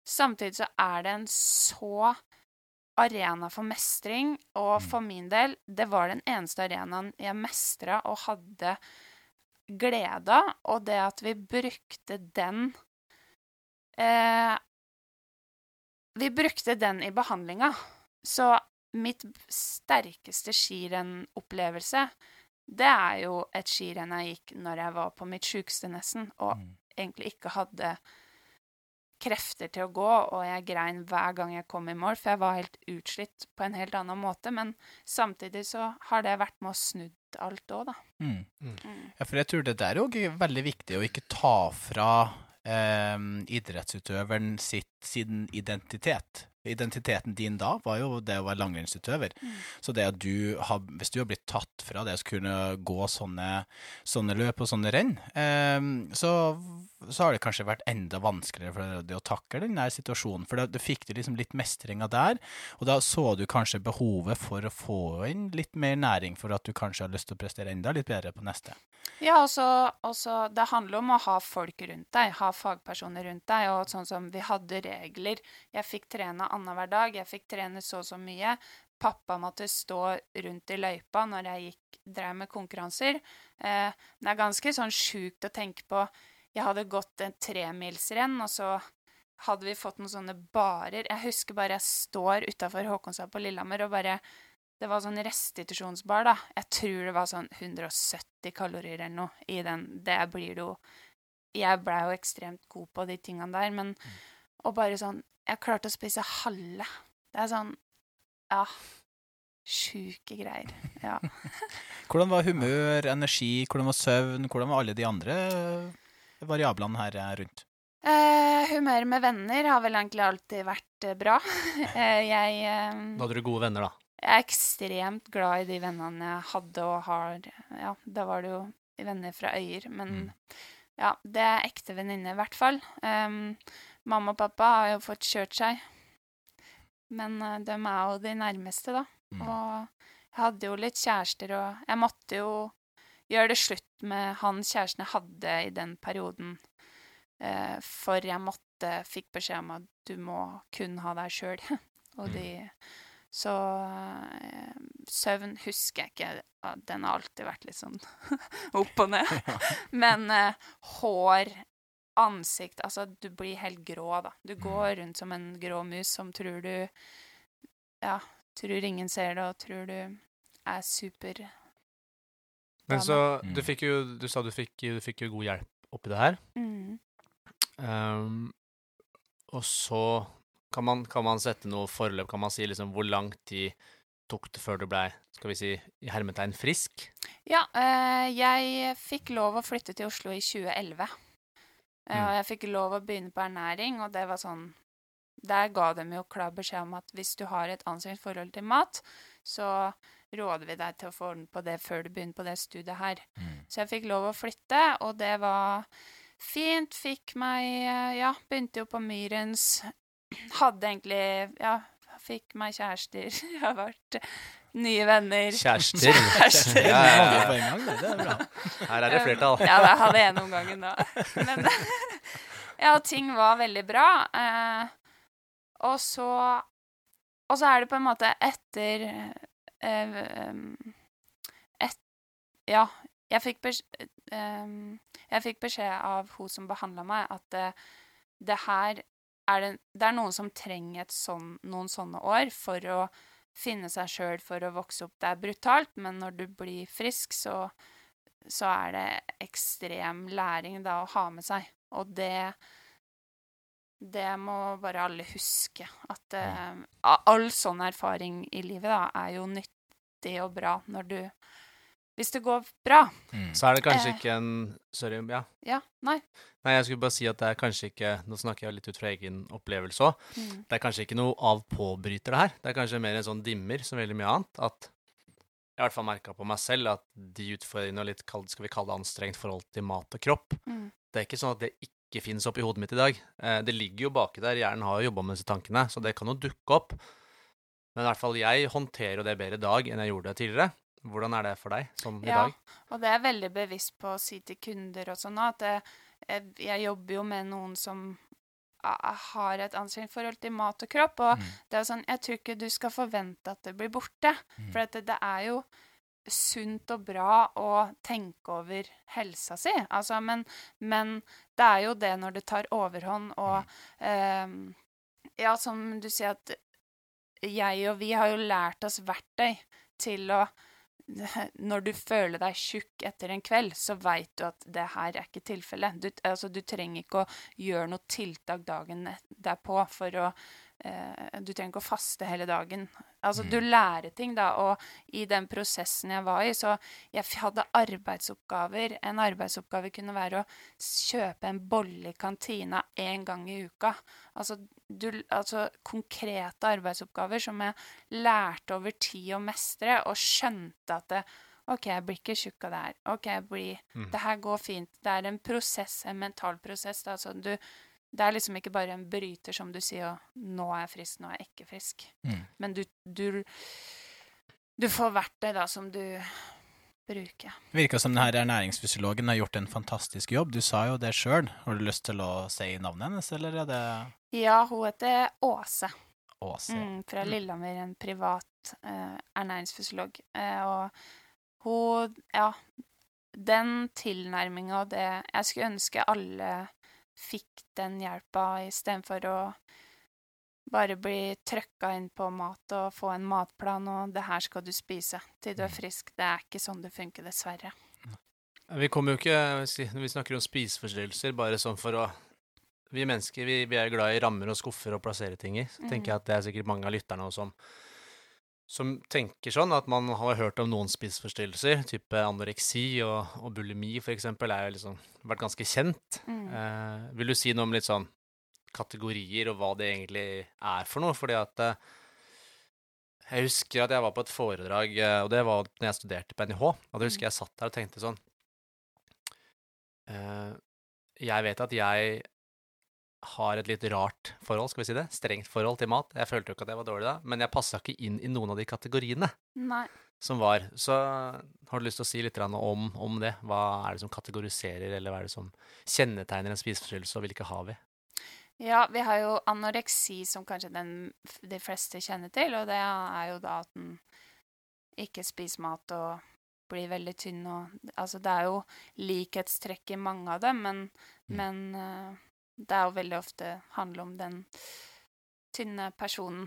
samtidig så er det en så arena for mestring, og Mm. for min del, det var den eneste arenaen jeg mestra og hadde glede av, og det at vi brukte den eh, Vi brukte den i behandlinga. Så mitt sterkeste skirennopplevelse, det er jo et skirenn jeg gikk når jeg var på mitt sjukeste nesten, og Mm. egentlig ikke hadde krefter til å gå, og jeg grein hver gang jeg kom i mål, for jeg var helt utslitt på en helt annen måte. Men samtidig så har det vært med å snudd alt òg, da. Mm. Mm. Ja, for jeg tror det der er òg veldig viktig å ikke ta fra eh, idrettsutøveren sitt, sin identitet. Identiteten din da var jo det å være langrennsutøver. Mm. Så det at du har, hvis du har blitt tatt fra det å kunne gå sånne, sånne løp og sånne renn, eh, så, så har det kanskje vært enda vanskeligere for deg å takle den der situasjonen. For da, fikk du liksom litt mestringa der, og da så du kanskje behovet for å få inn litt mer næring for at du kanskje har lyst til å prestere enda litt bedre på neste. Ja, også og så Det handler om å ha folk rundt deg, ha fagpersoner rundt deg. Og sånn som vi hadde regler. Jeg fikk trene annenhver dag, jeg fikk trene så og så mye. Pappa måtte stå rundt i løypa når jeg gikk, drev med konkurranser. Eh, det er ganske sånn sjukt å tenke på. Jeg hadde gått en tremilsrenn, og så hadde vi fått noen sånne barer. Jeg husker bare jeg står utafor Håkonstad på Lillehammer og bare Det var sånn restitusjonsbar, da. Jeg tror det var sånn 170 kalorier eller noe i den. Det blir det jo Jeg blei jo ekstremt god på de tingene der, men Og bare sånn Jeg klarte å spise halve. Det er sånn Ja. Sjuke greier. Ja. Hvordan var humør, energi, hvordan var søvn, hvordan var alle de andre variablene her eh, rundt? Uh, humøret med venner har vel egentlig alltid vært eh, bra. Uh, jeg eh, Da hadde du gode venner, da. Jeg er ekstremt glad i de vennene jeg hadde og har. Ja, da var det jo venner fra øyer, men Mm. ja, det er ekte venninner i hvert fall. Um, mamma og pappa har jo fått kjørt seg, men uh, de er jo de nærmeste, da. Mm. Og jeg hadde jo litt kjærester, og jeg måtte jo gjøre det slutt med han kjæresten jeg hadde i den perioden, uh, for jeg måtte fikk beskjed om at du må kun ha deg sjøl. og Mm. de Så eh, søvn husker jeg ikke. Den har alltid vært litt sånn opp og ned. Men eh, hår, ansikt Altså, du blir helt grå, da. Du går rundt som en grå mus som tror du Ja, tror ingen ser det, og tror du er super Men så Mm. Du fikk jo Du sa du fikk, du fikk jo god hjelp oppi det her. mm. Um, og så kan man, kan man sette noe forløp, kan man si liksom hvor lang tid tok det før du blei, skal vi si, i hermetegn frisk? Ja, øh, jeg fikk lov å flytte til Oslo i 2011. Eh, Mm. Og jeg fikk lov å begynne på ernæring, og det var sånn Der ga de jo klar beskjed om at hvis du har et anstrengt forhold til mat, så råder vi deg til å få orden på det før du begynner på det studiet her. Mm. Så jeg fikk lov å flytte, og det var fint. Fikk meg eh, Ja, begynte jo på Myrens. Hadde egentlig Ja, fikk meg kjærester. Jeg har vært nye venner. Kjærester. Kjærester. Ja, ja, ja. på gang, det, det er bra. Her er det flertall. Ja, jeg hadde en om gangen, da. Men ja, ting var veldig bra. Eh, og så Og så er det på en måte etter eh, et, Ja, jeg fikk, beskjed em, jeg fikk beskjed av hun som behandla meg, at eh, det her er det, det er noen som trenger et sånn, noen sånne år for å finne seg sjøl, for å vokse opp. Det er brutalt, men når du blir frisk, så så er det ekstrem læring da å ha med seg. Og det Det må bare alle huske. At uh, all sånn erfaring i livet da, er jo nyttig og bra når du Hvis det går bra. Mm. Så er det kanskje Eh. ikke en Sorry, ja. Ja. Nei. Nei, jeg skulle bare si at det er kanskje ikke Nå snakker jeg litt ut fra egen opplevelse òg. Mm. Det er kanskje ikke noe av påbryter, det her. Det er kanskje mer en sånn dimmer som veldig mye annet. At jeg i hvert fall merka på meg selv at de utfordringene og litt skal vi kalle det anstrengt forhold til mat og kropp, Mm. det er ikke sånn at det ikke finnes oppi hodet mitt i dag. Eh, det ligger jo baki der. Hjernen har jo jobba med disse tankene, så det kan jo dukke opp. Men i hvert fall jeg håndterer jo det bedre i dag enn jeg gjorde det tidligere. Hvordan er det for deg, sånn i Ja, dag? og det er jeg veldig bevisst på å si til kunder og sånn at det, jeg, jeg jobber jo med noen som har et anstrengt forhold til mat og kropp, og Mm. det er jo sånn, jeg tror ikke du skal forvente at det blir borte, Mm. for det, det er jo sunt og bra å tenke over helsa si, altså, men, men det er jo det når det tar overhånd, og ehm, ja, som du sier at jeg og vi har jo lært oss verktøy til å når du føler deg tjukk etter en kveld, så veit du at det her er ikke tilfellet. Du, altså, du trenger ikke å gjøre noe tiltak dagen derpå for å Du trenger ikke å faste hele dagen. Altså, Mm. du lærer ting, da, og i den prosessen jeg var i, så jeg hadde arbeidsoppgaver. En arbeidsoppgave kunne være å kjøpe en bolle i kantina én gang i uka. Altså, du, altså konkrete arbeidsoppgaver som jeg lærte over tid å mestre, og skjønte at det, OK, jeg blir ikke tjukk av det her. OK, jeg blir Mm. Det her går fint. Det er en prosess, en mental prosess. Da. Så du, det er liksom ikke bare en bryter, som du sier, 'nå er jeg frisk, nå er jeg ikke frisk'. Mm. Men du, du Du får verktøy, da, som du bruker. Det Virker som denne ernæringsfysiologen har gjort en fantastisk jobb. Du sa jo det sjøl. Har du lyst til å si navnet hennes, eller er det Ja, hun heter Åse. Åse? Mm, fra Lillehammer, en privat eh, ernæringsfysiolog. Eh, og hun Ja, den tilnærminga og det Jeg skulle ønske alle fikk den hjelpa istedenfor å bare bli trøkka inn på mat og få en matplan og 'det her skal du spise til du er frisk'. Det er ikke sånn det funker, dessverre. Vi kommer jo ikke Når vi snakker om spiseforstyrrelser, bare sånn for å Vi mennesker vi, vi er glad i rammer og skuffer og plassere ting i. Så tenker jeg at det er sikkert mange av lytterne også som som tenker sånn at man har hørt om noen spiseforstyrrelser, type anoreksi og, og bulimi eksempel, er jo liksom vært ganske kjent. Mm. Eh, vil du si noe om litt sånn kategorier og hva det egentlig er for noe? Fordi at eh, jeg husker at jeg var på et foredrag, eh, og det var når jeg studerte på NIH. Og da husker jeg satt der og tenkte sånn eh, Jeg vet at jeg har et litt rart forhold, skal vi si det, strengt forhold til mat. Jeg følte jo ikke at jeg var dårlig da, men jeg passa ikke inn i noen av de kategoriene Nei. som var. Så har du lyst til å si litt om, om det? Hva er det som kategoriserer, eller hva er det som kjennetegner en spiseforstyrrelse, og hvilke har vi? Ja, vi har jo anoreksi som kanskje den, de fleste kjenner til, og det er jo da at en ikke spiser mat og blir veldig tynn og Altså, det er jo likhetstrekk i mange av dem, men, Mm. men eh, det er jo veldig ofte handler om den tynne personen.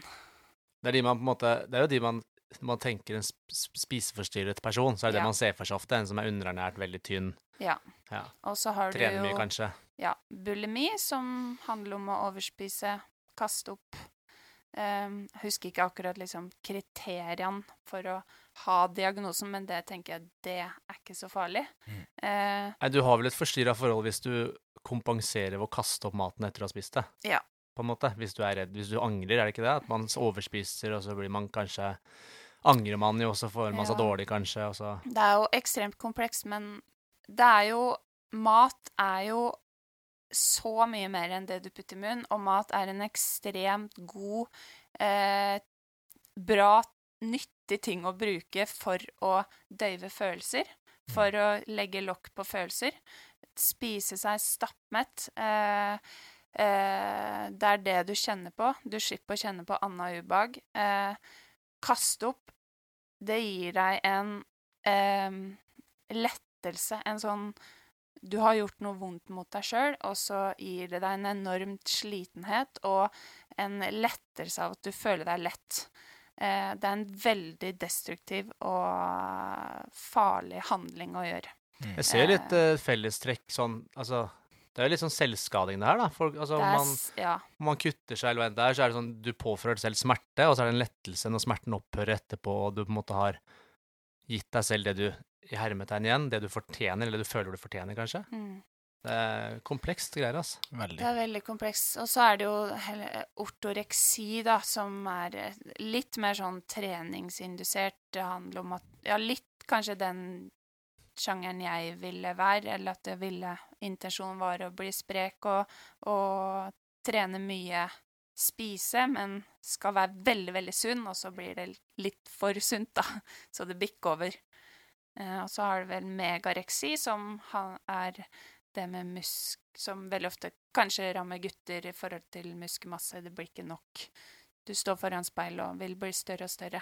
Det er de man på en måte Det er jo de man når man tenker en sp- sp- spiseforstyrret person, så er det Ja. det man ser for seg ofte. En som er underernært, veldig tynn. Ja. Ja. Og så har Trener du mye, jo kanskje. ja, bulimi, som handler om å overspise, kaste opp. Um, jeg husker ikke akkurat liksom kriteriene for å ha diagnosen, men det tenker jeg det er ikke så farlig. Mm. Eh, Nei, du har vel et forstyrra forhold hvis du kompenserer ved å kaste opp maten etter å ha spist det. Ja. På en måte. Hvis du er redd. Hvis du angrer, er det ikke det? At man overspiser, og så blir man kanskje Angrer man jo, og så får man seg Ja. dårlig, kanskje, og så det er jo ekstremt komplekst, men det er jo Mat er jo så mye mer enn det du putter i munnen, og mat er en ekstremt god, eh, bra, nyttig ting å bruke for å døyve følelser. For å legge lokk på følelser. Spise seg stappmett. Eh, eh, det er det du kjenner på. Du slipper å kjenne på anna ubehag. Eh, kaste opp. Det gir deg en lettelse, en sånn du har gjort noe vondt mot deg sjøl, og så gir det deg en enormt slitenhet og en lettelse av at du føler deg lett. Eh, det er en veldig destruktiv og farlig handling å gjøre. Jeg ser litt uh, fellestrekk sånn Altså, det er jo litt sånn selvskading, det her, da. Folk, altså, Det er, man, ja, om man kutter seg eller hva enn det er, så er det sånn du påfører deg selv smerte, og så er det en lettelse når smerten opphører etterpå, og du på en måte har gitt deg selv det du i hermetegn igjen, det du fortjener, eller du føler du fortjener, kanskje. mm. Det er komplekst greier, altså. Veldig. Det er veldig komplekst. Og så er det jo ortoreksi, da, som er eh, litt mer sånn treningsindusert. Det handler om at Ja, litt kanskje den sjangeren jeg ville være, eller at jeg ville Intensjonen var å bli sprek og, og trene mye, spise, men skal være veldig, veldig sunn, og så blir det litt for sunt, da. Så det bikker over. Eh, og så har du vel megareksi, som er det med musk Som veldig ofte kanskje rammer gutter i forhold til muskelmasse. Det blir ikke nok. Du står foran speilet og vil bli større og større.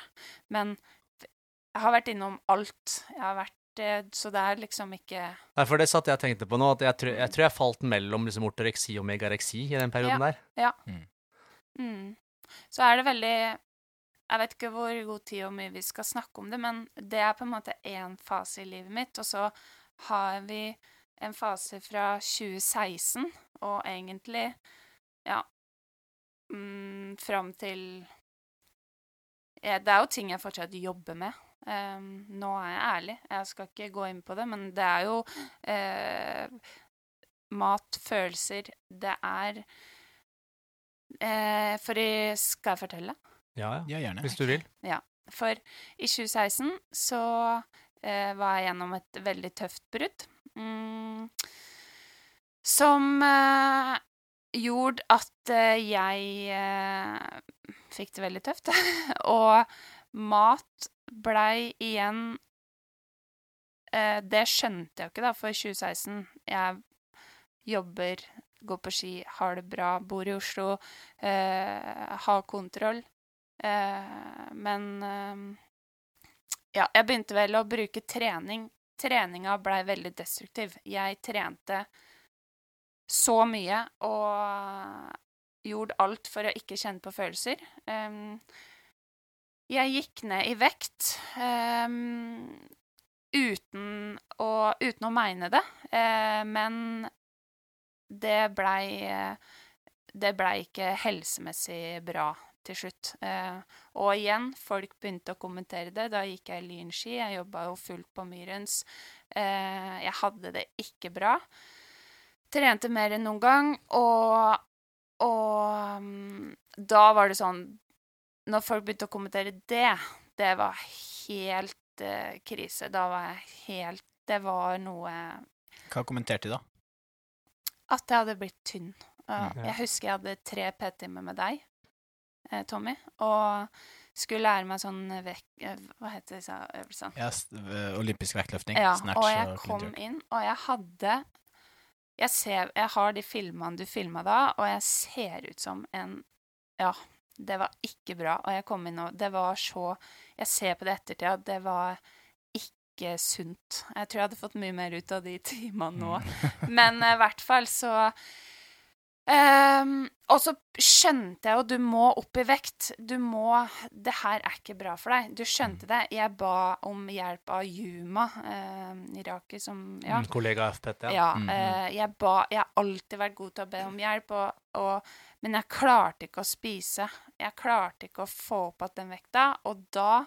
Men jeg har vært innom alt. Jeg har vært eh, Så det er liksom ikke Nei, for det satt jeg og tenkte på nå, at jeg, tror- jeg tror jeg falt mellom liksom ortoreksi og megareksi i den perioden der. mm. Så er det veldig Jeg vet ikke hvor god tid og mye vi skal snakke om det, men det er på en måte én fase i livet mitt, og så har vi en fase fra 2016, og egentlig Ja. mm, fram til ja, Det er jo ting jeg fortsatt jobber med. Um, nå er jeg ærlig. Jeg skal ikke gå inn på det, men det er jo uh, mat, følelser Det er uh, For i Skal jeg fortelle? Ja, ja. Ja, gjerne. Hvis du vil. For i 2016 så uh, var jeg gjennom et veldig tøft brudd. Um, som eh, gjorde at jeg eh, fikk det veldig tøft. og mat blei igjen eh, Det skjønte jeg jo ikke, da, for 2016 Jeg jobber, går på ski, har det bra, bor i Oslo, eh, har kontroll. Eh, men eh, ja, jeg begynte vel å bruke trening. Treninga blei veldig destruktiv. Jeg trente så mye og gjorde alt for å ikke kjenne på følelser. Um, jeg gikk ned i vekt um, uten, å, uten å mene det, uh, men det blei Det blei ikke helsemessig bra til slutt. Uh, og igjen, folk begynte å kommentere det. Da gikk jeg lynski. Jeg jobba jo fullt på Myrens. Uh, jeg hadde det ikke bra. Trente mer enn noen gang, og, og um, da var det sånn Når folk begynte å kommentere det, det var helt uh, krise. Da var jeg helt Det var noe Hva kommenterte de, da? At jeg hadde blitt tynn. Uh, Mm. Jeg husker jeg hadde tre PT-timer med deg, eh, Tommy, og skulle lære meg sånn vekk... eh, Hva heter disse øvelsene? Øh, olympisk vektløfting. Ja, snatch og jeg og kom inn, og jeg hadde Jeg ser Jeg har de filmene du filma da, og jeg ser ut som en Ja, det var ikke bra. Og jeg kom inn, og det var så Jeg ser på det i ettertid at det var ikke sunt. Jeg tror jeg hadde fått mye mer ut av de timene nå. Mm. Men eh, i hvert fall så Ehm, og så skjønte jeg jo du må opp i vekt. Du må Det her er ikke bra for deg. Du skjønte det. Jeg ba om hjelp av Yuma, uh, iraker som Ja. Mm, kollega FPT. ja Mhm. eh, jeg ba Jeg har alltid vært god til å be om hjelp, og, og, men jeg klarte ikke å spise. Jeg klarte ikke å få opp igjen den vekta, og da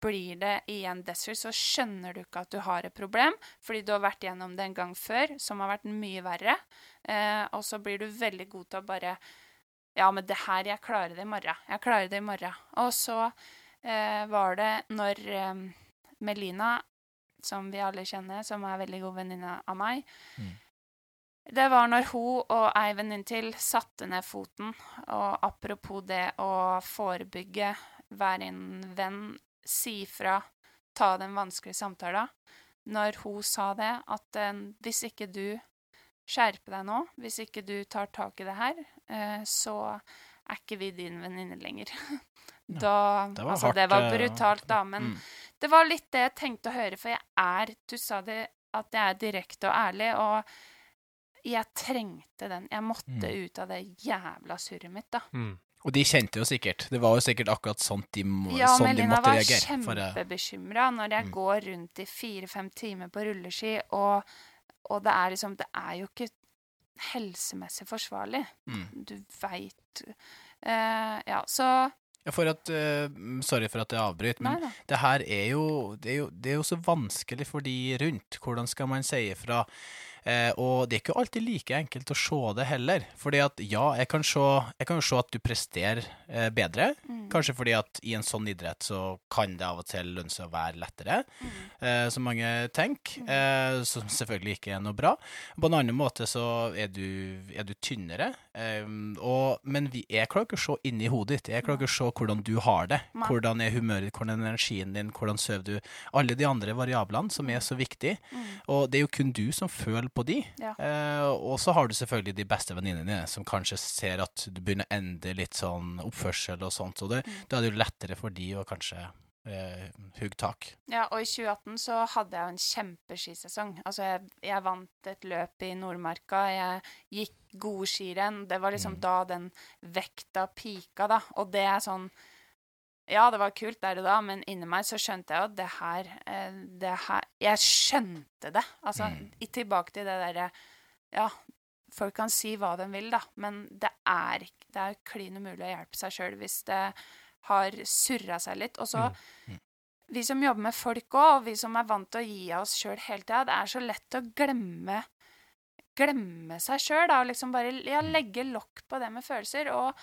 blir det igjen desert, så skjønner du ikke at du har et problem, fordi du har vært gjennom det en gang før, som har vært mye verre, eh, og så blir du veldig god til å bare Ja, men det her, jeg klarer det i morgen. Jeg klarer det i morgen. Og så eh, var det når eh, Melina, som vi alle kjenner, som er veldig god venninne av meg Mm. Det var når hun og ei venninne til satte ned foten, og apropos det å forebygge, være en venn, si fra, ta den vanskelige samtalen. Når hun sa det, at eh, hvis ikke du skjerper deg nå, hvis ikke du tar tak i det her, eh, så er ikke vi din venninne lenger. Da, det var altså, hardt, det var eh, brutalt, da, men Mm. det var litt det jeg tenkte å høre, for jeg er Du sa det at jeg er direkte og ærlig, og jeg trengte den. Jeg måtte Mm. ut av det jævla surret mitt, da. Mm. Og de kjente jo sikkert. Det var jo sikkert akkurat sånn de, Ja, sånn de måtte reagere. reagere. Melina var kjempebekymra når jeg Mm. går rundt i fire-fem timer på rulleski, og, og det er liksom Det er jo ikke helsemessig forsvarlig. mm. Du veit uh, Ja, så Ja, for at, uh, Sorry for at jeg avbryter, men Neida. det her er jo det, er jo det er jo så vanskelig for de rundt. Hvordan skal man si ifra? Eh, og det er ikke alltid like enkelt å se det heller. Fordi at ja, jeg kan se, jeg kan jo se at du presterer eh, bedre. Mm. Kanskje fordi at i en sånn idrett så kan det av og til lønne seg å være lettere, Mm. eh, som mange tenker. Eh, som selvfølgelig ikke er noe bra. På en annen måte så er du, er du tynnere. Eh, og, men vi, jeg klarer ikke å se inni hodet ditt. Jeg klarer ikke å se hvordan du har det. Hvordan er humøret ditt, hvordan er energien din, hvordan sover du. Alle de andre variablene som er så viktige. Mm. Og det er jo kun du som føler på de. Ja. Eh, og så har du selvfølgelig de beste venninnene dine, som kanskje ser at du begynner å endre litt sånn oppførsel og sånt. Så det, Mm. da er det jo lettere for de å kanskje eh, hugge tak. Ja, og i 2018 så hadde jeg jo en kjempeskisesong. Altså, jeg, jeg vant et løp i Nordmarka, jeg gikk gode skirenn. Det var liksom Mm. da den vekta pika, da. Og det er sånn Ja, det var kult der og da, men inni meg så skjønte jeg jo at det her, eh, det her Jeg skjønte det. Altså, Mm. i, tilbake til det derre Ja, folk kan si hva de vil, da, men det er Det er klin umulig å hjelpe seg sjøl hvis det har surra seg litt. Og så Mm, mm. Vi som jobber med folk òg, og vi som er vant til å gi av oss sjøl hele tida, det er så lett å glemme glemme seg sjøl, da, og liksom bare ja, Mm. legge lokk på det med følelser. Og,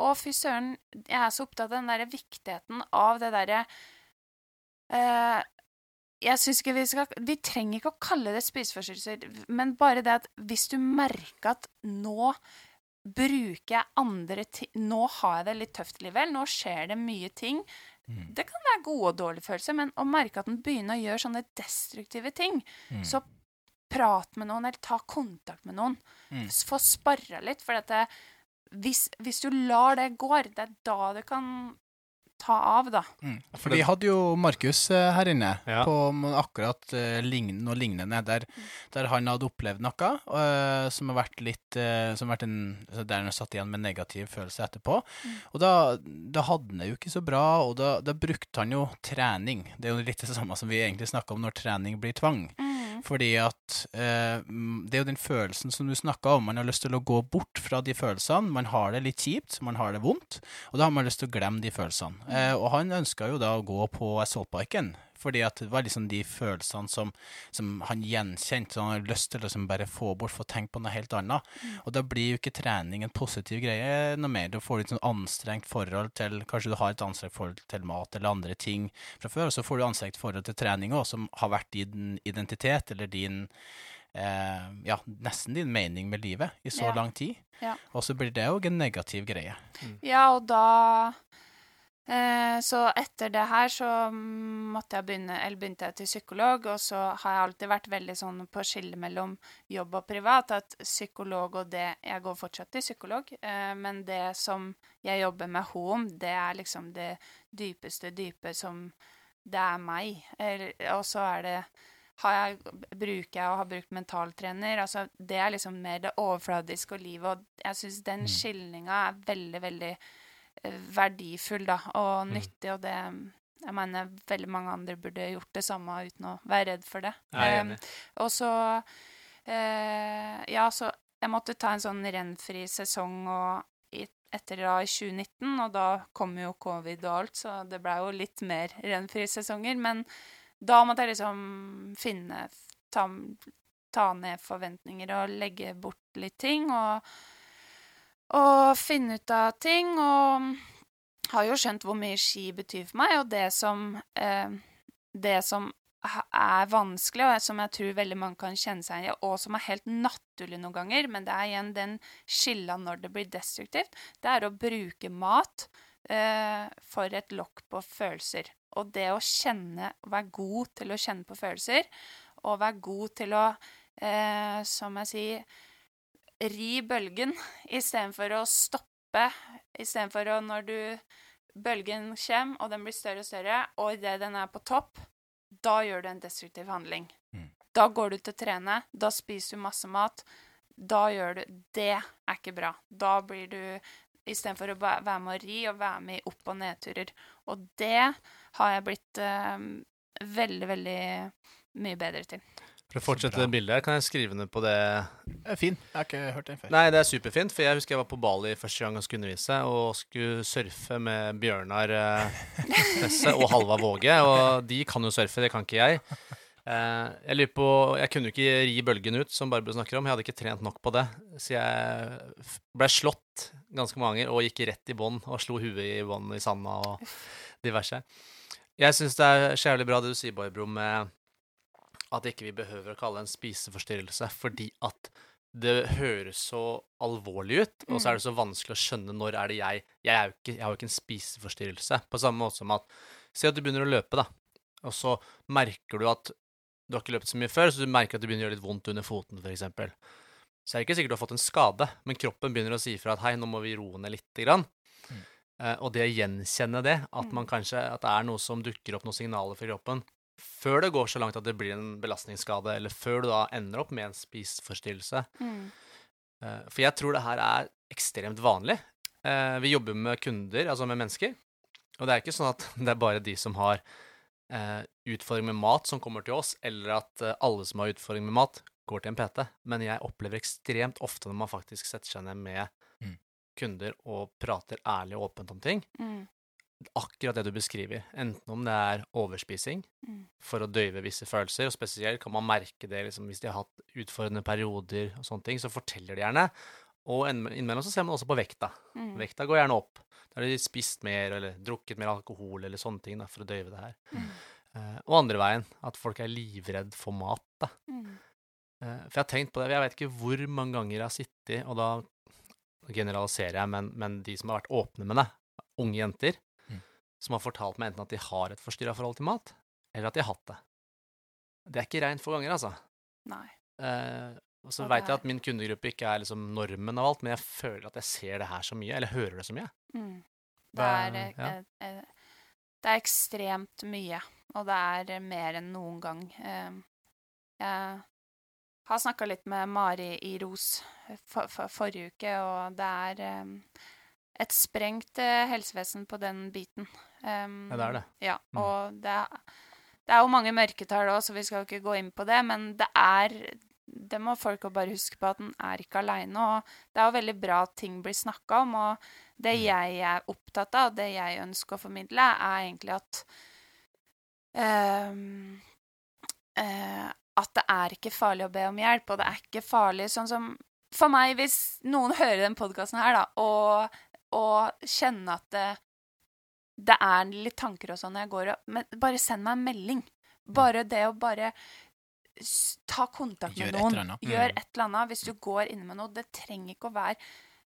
og fy søren, jeg er så opptatt av den derre viktigheten av det derre uh, Jeg syns ikke vi skal Vi trenger ikke å kalle det spiseforstyrrelser, men bare det at hvis du merker at nå bruker jeg andre ting Nå har jeg det litt tøft likevel. Nå skjer det mye ting. Mm. Det kan være gode og dårlige følelser, men å merke at den begynner å gjøre sånne destruktive ting, Mm. så prat med noen, eller ta kontakt med noen. Mm. Få sparra litt, for dette hvis, hvis du lar det gå, det er da du kan ta av, da. Mm. For vi hadde jo Markus eh, her inne Ja. på akkurat eh, lign noe lignende, der, der han hadde opplevd noe uh, som har vært litt uh, som har vært en, altså Der han har satt igjen med negativ følelse etterpå. Og da, da hadde han det jo ikke så bra, og da, da brukte han jo trening. Det er jo litt det samme som vi egentlig snakker om når trening blir tvang. Fordi at eh, mm, det er jo den følelsen som du snakka om. Man har lyst til å gå bort fra de følelsene. Man har det litt kjipt, man har det vondt, og da har man lyst til å glemme de følelsene. Eh, og han ønska jo da å gå på assaultbiken, fordi at det var liksom de følelsene som, som han gjenkjente. Så han har lyst til å liksom bare få bort, få tenke på noe helt annet. Og da blir jo ikke trening en positiv greie noe mer. Du får litt et sånn anstrengt forhold til Kanskje du har et anstrengt forhold til mat eller andre ting fra før, og så får du anstrengt forhold til trening òg, som har vært din identitet eller din eh, Ja, nesten din mening med livet i så Ja. lang tid. Ja. Og så blir det òg en negativ greie. Ja, og da Så etter det her så måtte jeg begynne, eller begynte jeg til psykolog, og så har jeg alltid vært veldig sånn på skille mellom jobb og privat, at psykolog og det Jeg går fortsatt til psykolog, eh, men det som jeg jobber med om, det er liksom det dypeste dype som Det er meg. Og så er det har jeg, bruker jeg og har brukt mentaltrener. Altså, det er liksom mer det overfladiske og livet, og jeg syns den Mm. skilninga er veldig, veldig eh, verdifull, da, og Mm. nyttig, og det Jeg mener veldig mange andre burde gjort det samme uten å være redd for det. Enig. og så eh, Ja, så jeg måtte ta en sånn rennfri sesong og i, etter da i 2019, og da kom jo covid og alt, så det blei jo litt mer rennfrie sesonger. Men da måtte jeg liksom finne ta, ta ned forventninger og legge bort litt ting, og, og finne ut av ting. Og har jo skjønt hvor mye ski betyr for meg, og det som eh, Det som er vanskelig, og som jeg tror veldig mange kan kjenne seg igjen i, og som er helt naturlig noen ganger, men det er igjen den skilla når det blir destruktivt, det er å bruke mat eh, for et lokk på følelser. Og det å kjenne, å være god til å kjenne på følelser, og være god til å, eh, som jeg sier, ri bølgen istedenfor å stoppe, istedenfor å når du Bølgen kommer, og den blir større og større, og idet den er på topp, da gjør du en destruktiv handling. Mm. Da går du til å trene, da spiser du masse mat. Da gjør du Det er ikke bra. Da blir du Istedenfor å være med å ri og være med i opp- og nedturer. Og det har jeg blitt eh, veldig, veldig mye bedre til. For å fortsette det bildet her, kan jeg skrive ned på det Det er fin. Jeg har ikke hørt den før. Nei, det er superfint, for jeg husker jeg var på Bali første gang jeg skulle undervise, og skulle surfe med Bjørnar eh, Nesse og Halva Våge, og de kan jo surfe, det kan ikke jeg. Eh, jeg lurer på Jeg kunne jo ikke ri bølgen ut, som Barbro snakker om, jeg hadde ikke trent nok på det, så jeg ble slått ganske mange ganger og gikk rett i bånn og slo huet i bånn i sanda og diverse. Jeg syns det er så jævlig bra det du sier, Barbro, med at ikke vi behøver å kalle det en spiseforstyrrelse, fordi at det høres så alvorlig ut, og så er det så vanskelig å skjønne når er det jeg Jeg, er jo ikke, jeg har jo ikke en spiseforstyrrelse. På samme måte som at Si at du begynner å løpe, da, og så merker du at du har ikke løpt så mye før, så du merker at det begynner å gjøre litt vondt under foten, f.eks. Så er det ikke sikkert du har fått en skade, men kroppen begynner å si ifra at hei, nå må vi roe ned lite grann. Mm. Eh, og det å gjenkjenne det, at Mm. man kanskje At det er noe som dukker opp, noen signaler for kroppen, før det går så langt at det blir en belastningsskade, eller før du da ender opp med en spiseforstyrrelse. Mm. For jeg tror det her er ekstremt vanlig. Eh, Vi jobber med kunder, altså med mennesker, og det er ikke sånn at det er bare de som har eh, utfordring med mat, som kommer til oss, eller at eh, alle som har utfordring med mat, går til en PT, men jeg opplever ekstremt ofte når man faktisk setter seg ned med Mm. kunder og prater ærlig og åpent om ting, Mm. Akkurat det du beskriver, enten om det er overspising Mm. for å døyve visse følelser, og spesielt kan man merke det liksom, hvis de har hatt utfordrende perioder og sånne ting, så forteller de gjerne. Og innimellom så ser man også på vekta. Mm. Vekta går gjerne opp. Da har de spist mer eller drukket mer alkohol eller sånne ting da, for å døyve det her. Mm. Uh, og andre veien, at folk er livredd for mat. da. Eh, for jeg har tenkt på det, jeg vet ikke hvor mange ganger jeg har sittet, og da generaliserer jeg, men, men de som har vært åpne med det, unge jenter. Som har fortalt meg enten at de har et forstyrra forhold til mat, eller at de har hatt det. Det er ikke reint få ganger, altså. Nei. Eh, og så veit jeg at min kundegruppe ikke er liksom normen av alt, men jeg føler at jeg ser det her så mye, eller hører det så mye. Mm. Det er, det, ja. eh, eh, det er ekstremt mye, og det er eh, mer enn noen gang. Eh, jeg har snakka litt med Mari i Ros for, for, forrige uke, og det er eh, et sprengt eh, helsevesen på den biten. Um, Ja, det er det. Ja, Mm. og det er, det er jo mange mørketall òg, så vi skal jo ikke gå inn på det, men det er det må folk bare huske på, at den er ikke aleine. Og det er jo veldig bra at ting blir snakka om. Og det Mm. jeg er opptatt av, det jeg ønsker å formidle, er egentlig at ehm, eh, At det er ikke farlig å be om hjelp, og det er ikke farlig sånn som For meg, hvis noen hører den podkasten her, da, og, og kjenner at det, det er litt tanker og sånn når jeg går og Men bare send meg en melding. Bare det å bare ta kontakt Gjør med et noen. annet. Gjør Mm. et eller annet. Hvis du går inne med noe. Det trenger ikke å være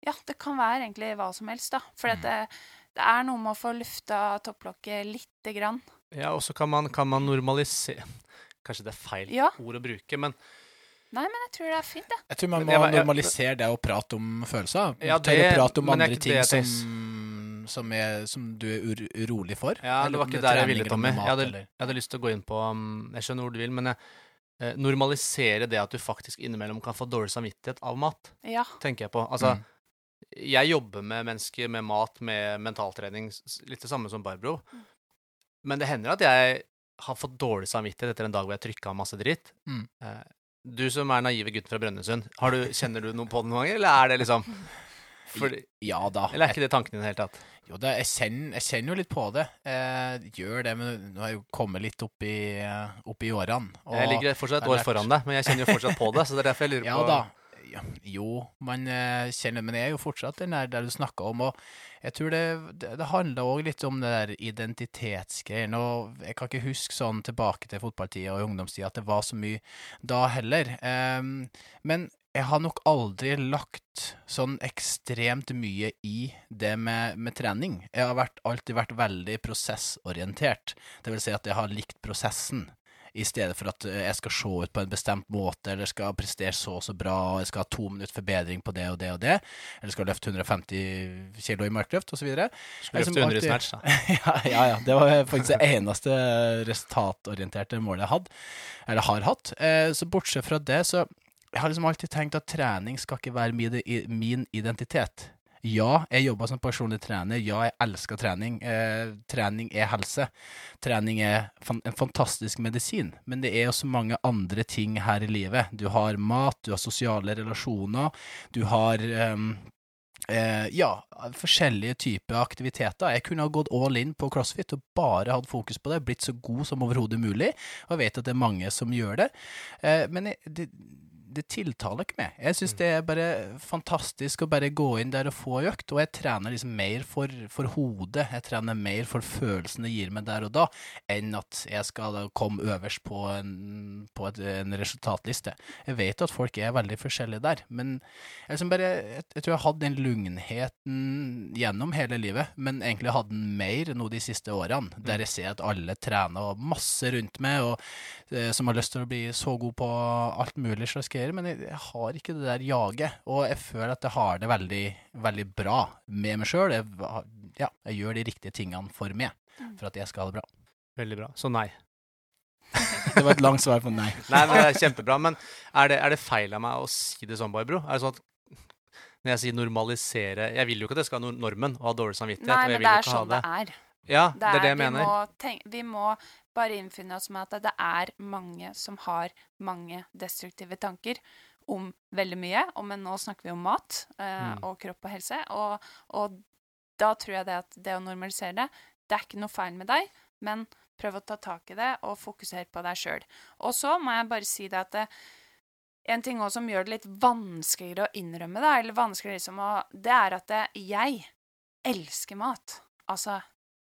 Ja, det kan være egentlig hva som helst, da. For Mm. det, det er noe med å få lufta topplokket lite grann. Ja, og så kan man, kan man normalisere Kanskje det er feil Ja. ord å bruke, men Nei, men jeg tror det er fint, det. Jeg tror man må jeg jeg- normalisere det å prate om følelser. Ja, Tørre å prate om det andre ting som, som, er, som du er urolig for. Ja, det var ikke der jeg ville, Tommy. med Jeg hadde, jeg hadde lyst til å gå inn på um, Jeg skjønner hvor du vil, men jeg, eh, normalisere det at du faktisk innimellom kan få dårlig samvittighet av mat, Ja. tenker jeg på. Altså, Mm. jeg jobber med mennesker med mat, med mentaltrening, litt det samme som Barbro. Mm. Men det hender at jeg har fått dårlig samvittighet etter en dag hvor jeg trykka masse dritt. Mm. Eh, Du som er naive gutten fra Brønnøysund, har du- kjenner du noe på det noen ganger, eller er det liksom fordi, Ja da. Eller er ikke det tanken i det hele tatt? Jo, det, jeg, kjenner, jeg kjenner jo litt på det. Jeg gjør det, men nå har jeg jo kommet litt opp i, opp i årene. Jeg ligger fortsatt et år foran deg, men jeg kjenner jo fortsatt på det. Så det er derfor jeg lurer Ja på da. Jo, man eh, kjenner Men jeg er jo fortsatt den der, der du snakka om. Og jeg tror det, det, det handler òg litt om det der identitetsgreiene. Og jeg kan ikke huske sånn tilbake til fotballtida og ungdomstida at det var så mye da heller. Um, men jeg har nok aldri lagt sånn ekstremt mye i det med, med trening. Jeg har vært, alltid vært veldig prosessorientert. Det vil si at jeg har likt prosessen i stedet for at eh, jeg skal se ut på en bestemt måte, eller skal prestere så og så bra, og jeg skal ha to minutter forbedring på det og det og det, eller skal løfte 150 kilo i markløft, osv. Skulle løfte 100 alltid- snatch, da. ja, ja, ja. Det var faktisk det eneste resultatorienterte målet jeg hadde, eller har hatt. Eh, Så bortsett fra det, så jeg har liksom alltid tenkt at trening skal ikke være min identitet. Ja, jeg jobber som personlig trener. Ja, jeg elsker trening. Eh, trening er helse. Trening er fan en fantastisk medisin, men det er jo så mange andre ting her i livet. Du har mat, du har sosiale relasjoner, du har ehm, Eh, ja, forskjellige typer aktiviteter. Jeg kunne ha gått all in på CrossFit og bare hatt fokus på det, blitt så god som overhodet mulig, og jeg vet at det er mange som gjør det. Eh, men det, det tiltaler ikke meg. Jeg syns det er bare fantastisk å bare gå inn der og få økt, og jeg trener liksom mer for, for hodet, jeg trener mer for følelsen det gir meg der og da, enn at jeg skal komme øverst på en, på et, en resultatliste. Jeg vet at folk er veldig forskjellige der, men jeg, liksom bare, jeg, jeg tror jeg hadde den lugnheten gjennom hele livet, men egentlig hadde den mer nå de siste årene, der jeg ser at alle trener og masse rundt meg, og eh, som har lyst til å bli så god på alt mulig slags greier, men jeg, jeg har ikke det der jaget, og jeg føler at jeg har det veldig, veldig bra med meg sjøl. Jeg, ja, jeg gjør de riktige tingene for meg, for at jeg skal ha det bra. Veldig bra. Så nei. Det var et langt svar på nei. Nei, men det er kjempebra. Men er det, er det feil av meg å si det sånn, Barbro? Er det sånn at når jeg sier normalisere Jeg vil jo ikke at det skal være normen å ha dårlig samvittighet. Nei, og jeg men vil det er ikke sånn det er. Ja, det er det jeg vi mener. Må tenke, vi må bare innfinne oss med at det er mange som har mange destruktive tanker om veldig mye. Og, men nå snakker vi om mat eh, Mm. og kropp og helse. Og, og da tror jeg det at det å normalisere det, det er ikke noe feil med deg, men prøv å ta tak i det og fokusere på deg sjøl. Og så må jeg bare si det at det, en ting også som gjør det litt vanskeligere å innrømme, da, eller vanskeligere liksom å Det er at det, jeg elsker mat. Altså,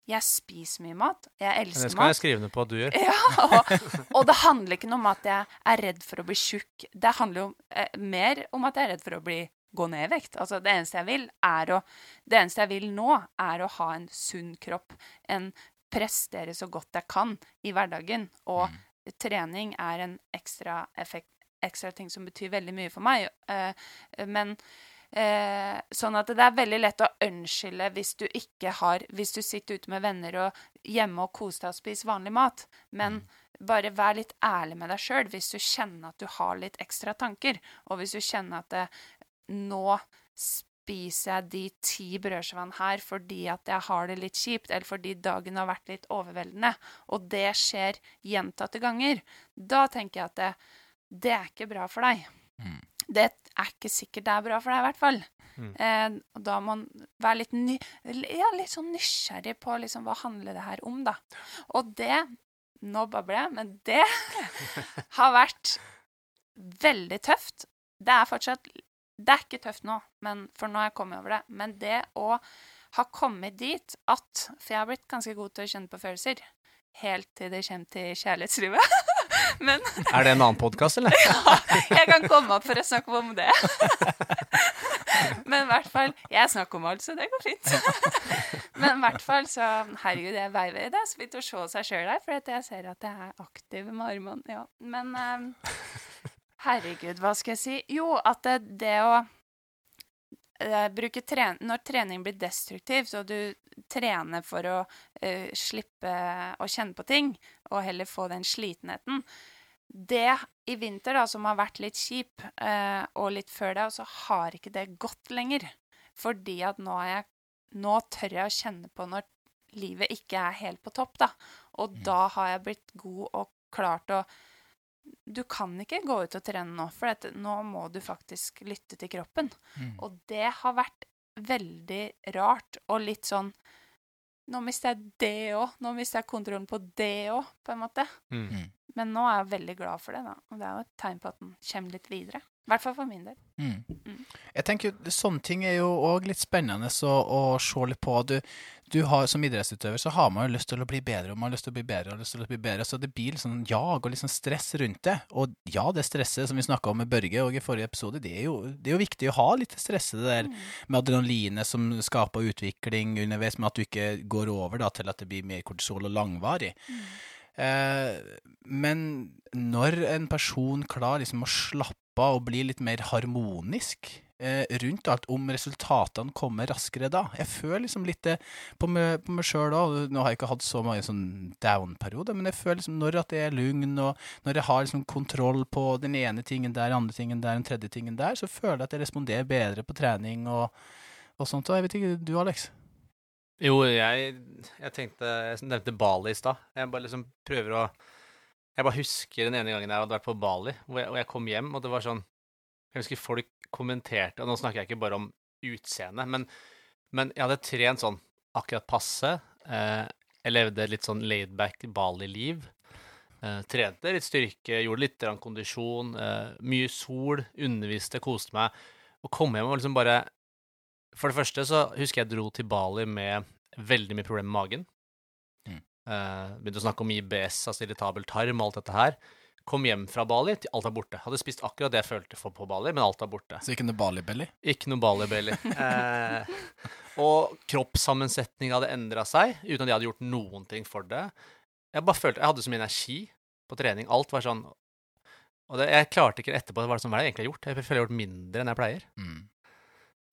jeg spiser mye mat. Jeg elsker mat. det skal mat. jeg skrive ned på at du gjør. Ja, og, og det handler ikke noe om at jeg er redd for å bli tjukk. Det handler jo eh, mer om at jeg er redd for å bli gå ned i vekt. Altså, det eneste jeg vil, er å Det eneste jeg vil nå, er å ha en sunn kropp. En prestere så godt jeg kan i hverdagen. Og trening er en ekstra effekt, ekstra ting som betyr veldig mye for meg. Eh, men Eh, sånn at det er veldig lett å unnskylde hvis du ikke har Hvis du sitter ute med venner og hjemme og koser deg og spiser vanlig mat. Men bare vær litt ærlig med deg sjøl hvis du kjenner at du har litt ekstra tanker. Og hvis du kjenner at det, nå spiser jeg de ti brødskivene her fordi at jeg har det litt kjipt, eller fordi dagen har vært litt overveldende, og det skjer gjentatte ganger, da tenker jeg at det, det er ikke bra for deg. Mm. Det er ikke sikkert det er bra for deg, i hvert fall. Mm. Eh, og da må man være litt, ny, ja, litt sånn nysgjerrig på liksom, hva handler det her om, da. Og det Nå babler jeg, men det har vært veldig tøft. Det er fortsatt Det er ikke tøft nå, men, for nå har jeg kommet over det. Men det å ha kommet dit at For jeg har blitt ganske god til å kjenne på følelser. Helt til det kommer til kjærlighetslivet. men Er det en annen podkast, eller? ja, jeg kan komme opp for å snakke om det. Men i hvert fall Jeg snakker om alt, så det går fint. Men i hvert fall så Herregud, jeg veiver. Det er så fint å se seg sjøl her, for jeg ser at jeg er aktiv med armene. Ja. Men um, herregud, hva skal jeg si? Jo, at det, det å eh, bruke tren Når trening blir destruktivt, og du trener for å uh, slippe å kjenne på ting, og heller få den slitenheten Det i vinter, da, som har vært litt kjip, eh, og litt før det, så har ikke det gått lenger. Fordi at nå jeg Nå tør jeg å kjenne på når livet ikke er helt på topp, da. Og da har jeg blitt god og klart å Du kan ikke gå ut og trene nå, for dette, nå må du faktisk lytte til kroppen. Mm. Og det har vært veldig rart og litt sånn Nå mister jeg det òg. Nå mister jeg kontrollen på det òg, på en måte. Mm. Mm. Men nå er jeg veldig glad for det, da. Og det er jo et tegn på at den kommer litt videre. I hvert fall for min del. Mm. Mm. Jeg tenker Sånne ting er jo òg litt spennende å, å se litt på. Du, du har, som idrettsutøver så har man jo lyst til å bli bedre og man har lyst til å bli bedre. og lyst til å bli bedre, Så det blir litt sånn jag og litt sånn stress rundt det. Og ja, det stresset som vi snakka om med Børge og i forrige episode, det er, jo, det er jo viktig å ha litt stress det der med adrenalinet som skaper utvikling underveis, med at du ikke går over da, til at det blir mer kortisol og langvarig. Eh, men når en person klarer liksom å slappe av og bli litt mer harmonisk eh, rundt alt, om resultatene kommer raskere da Jeg føler liksom litt det på meg, på meg sjøl òg. Nå har jeg ikke hatt så mange sånn down-perioder, men jeg føler liksom når at jeg er lugn, og når jeg har liksom kontroll på den ene tingen der, andre tingen der, den tredje tingen der, så føler jeg at jeg responderer bedre på trening og, og sånt. Og jeg vet ikke, du Alex? Jo, jeg, jeg tenkte Jeg nevnte Bali i stad. Jeg bare liksom prøver å Jeg bare husker den ene gangen jeg hadde vært på Bali, hvor jeg, og jeg kom hjem, og det var sånn Jeg husker folk kommenterte Og nå snakker jeg ikke bare om utseende, men, men jeg hadde trent sånn akkurat passe. Eh, jeg levde litt sånn laidback Bali-liv. Eh, trente litt styrke, gjorde litt kondisjon. Eh, mye sol, underviste, koste meg. Og kom hjem og liksom bare For det første så husker jeg dro til Bali med veldig mye problemer med magen. Mm. Uh, begynte å snakke om IBS, altså irritabel tarm og alt dette her. Kom hjem fra Bali til alt er borte. Hadde spist akkurat det jeg følte for på Bali, men alt er borte. Så ikke noe Bali-belly? Ikke noe Bali Belly. uh, og kroppssammensetninga hadde endra seg, uten at jeg hadde gjort noen ting for det. Jeg bare følte Jeg hadde så mye energi på trening. Alt var sånn Og det, jeg klarte ikke etterpå Hva var det som hva er det jeg egentlig har gjort? Jeg føler jeg har gjort mindre enn jeg pleier. Mm.